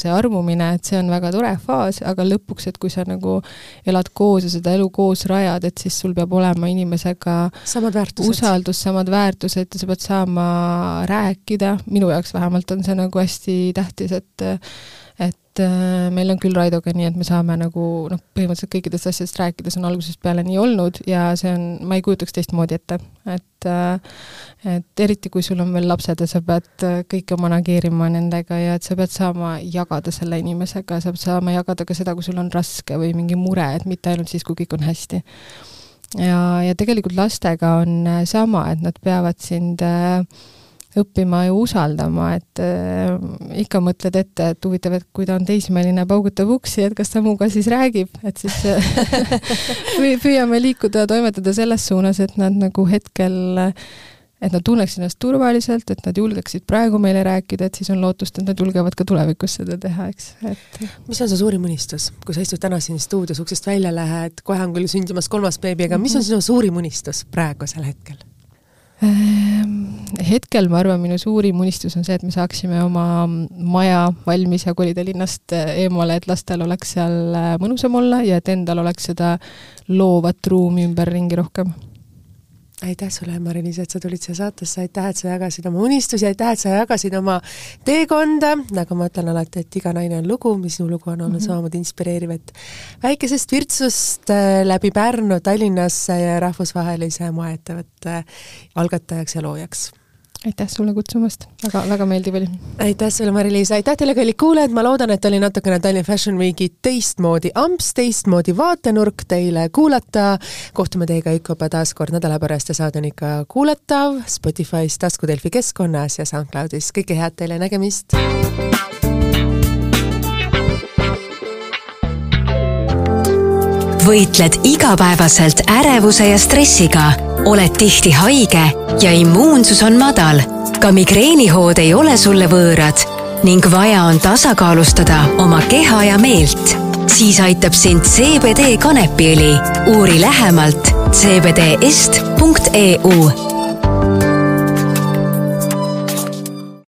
see armumine, et see on väga tore faas, aga lõpuks, et kui sa nagu elad koos ja seda elu koos rajad, et siis sul peab olema inimesega samad väärtused. usaldus, samad väärtused ja sa pead saama rääkida, minu jaoks vähemalt on see nagu hästi tähtis, et et äh, meil on küll Raidoga nii, et me saame nagu noh, põhimõtteliselt kõikidest asjadest rääkida, see on algusest peale nii olnud ja see on, ma ei kujutaks teistmoodi ette, et äh, et eriti, kui sul on veel lapsed ja sa pead äh, kõike manageerima nendega ja et sa pead saama jagada selle inimesega, sa pead saama jagada ka seda, kui sul on raske või mingi mure, et mitte ainult siis, kui kõik on hästi. Ja, ja tegelikult lastega on sama, et nad peavad sind äh, õppima ju usaldama, et äh, ikka mõtled ette, et huvitav, et kui ta on teismeline, paugutab uksi, et kas ta minuga siis räägib, et siis püü-, püüame liikuda ja toimetada selles suunas, et nad nagu hetkel et nad tunneksid ennast turvaliselt, et nad julgeksid praegu meile rääkida, et siis on lootust, et nad julgevad ka tulevikus seda teha, eks, et mis on su suurim unistus, kui sa istud täna siin stuudios, uksest välja lähed, kohe on küll sündimas kolmas beebi, aga mis on sinu suurim unistus praegusel hetkel? Ehm, hetkel ma arvan, minu suurim unistus on see, et me saaksime oma maja valmis ja kolida linnast eh, eemale, et lastel oleks seal eh, mõnusam olla ja et endal oleks seda loovat ruumi ümberringi rohkem aitäh sulle, Mari-Liis, et sa tulid siia saatesse, aitäh, et sa jagasid oma unistusi, aitäh, et sa jagasid oma teekonda, nagu ma ütlen alati, et iga naine on lugu, mis sinu lugu on olnud mm -hmm. samamoodi inspireeriv, et väikesest virtsust äh, läbi Pärnu Tallinnasse ja rahvusvahelise moeettevõtte algatajaks ja loojaks aitäh sulle kutsumast, väga, väga meeldiv oli. aitäh sulle, Mari-Liis, aitäh teile, kallid kuulajad, ma loodan, et oli natukene Tallinn Fashion Weeki teistmoodi amps, teistmoodi vaatenurk teile kuulata. kohtume teiega ikka juba taas kord nädala pärast ja saade on ikka kuulatav Spotify's, taskudelfi keskkonnas ja SoundCloudis. kõike head teile, nägemist! võitled igapäevaselt ärevuse ja stressiga, oled tihti haige ja immuunsus on madal. ka migreenihood ei ole sulle võõrad ning vaja on tasakaalustada oma keha ja meelt. siis aitab sind CBD kanepiõli. uuri lähemalt cbdest.eu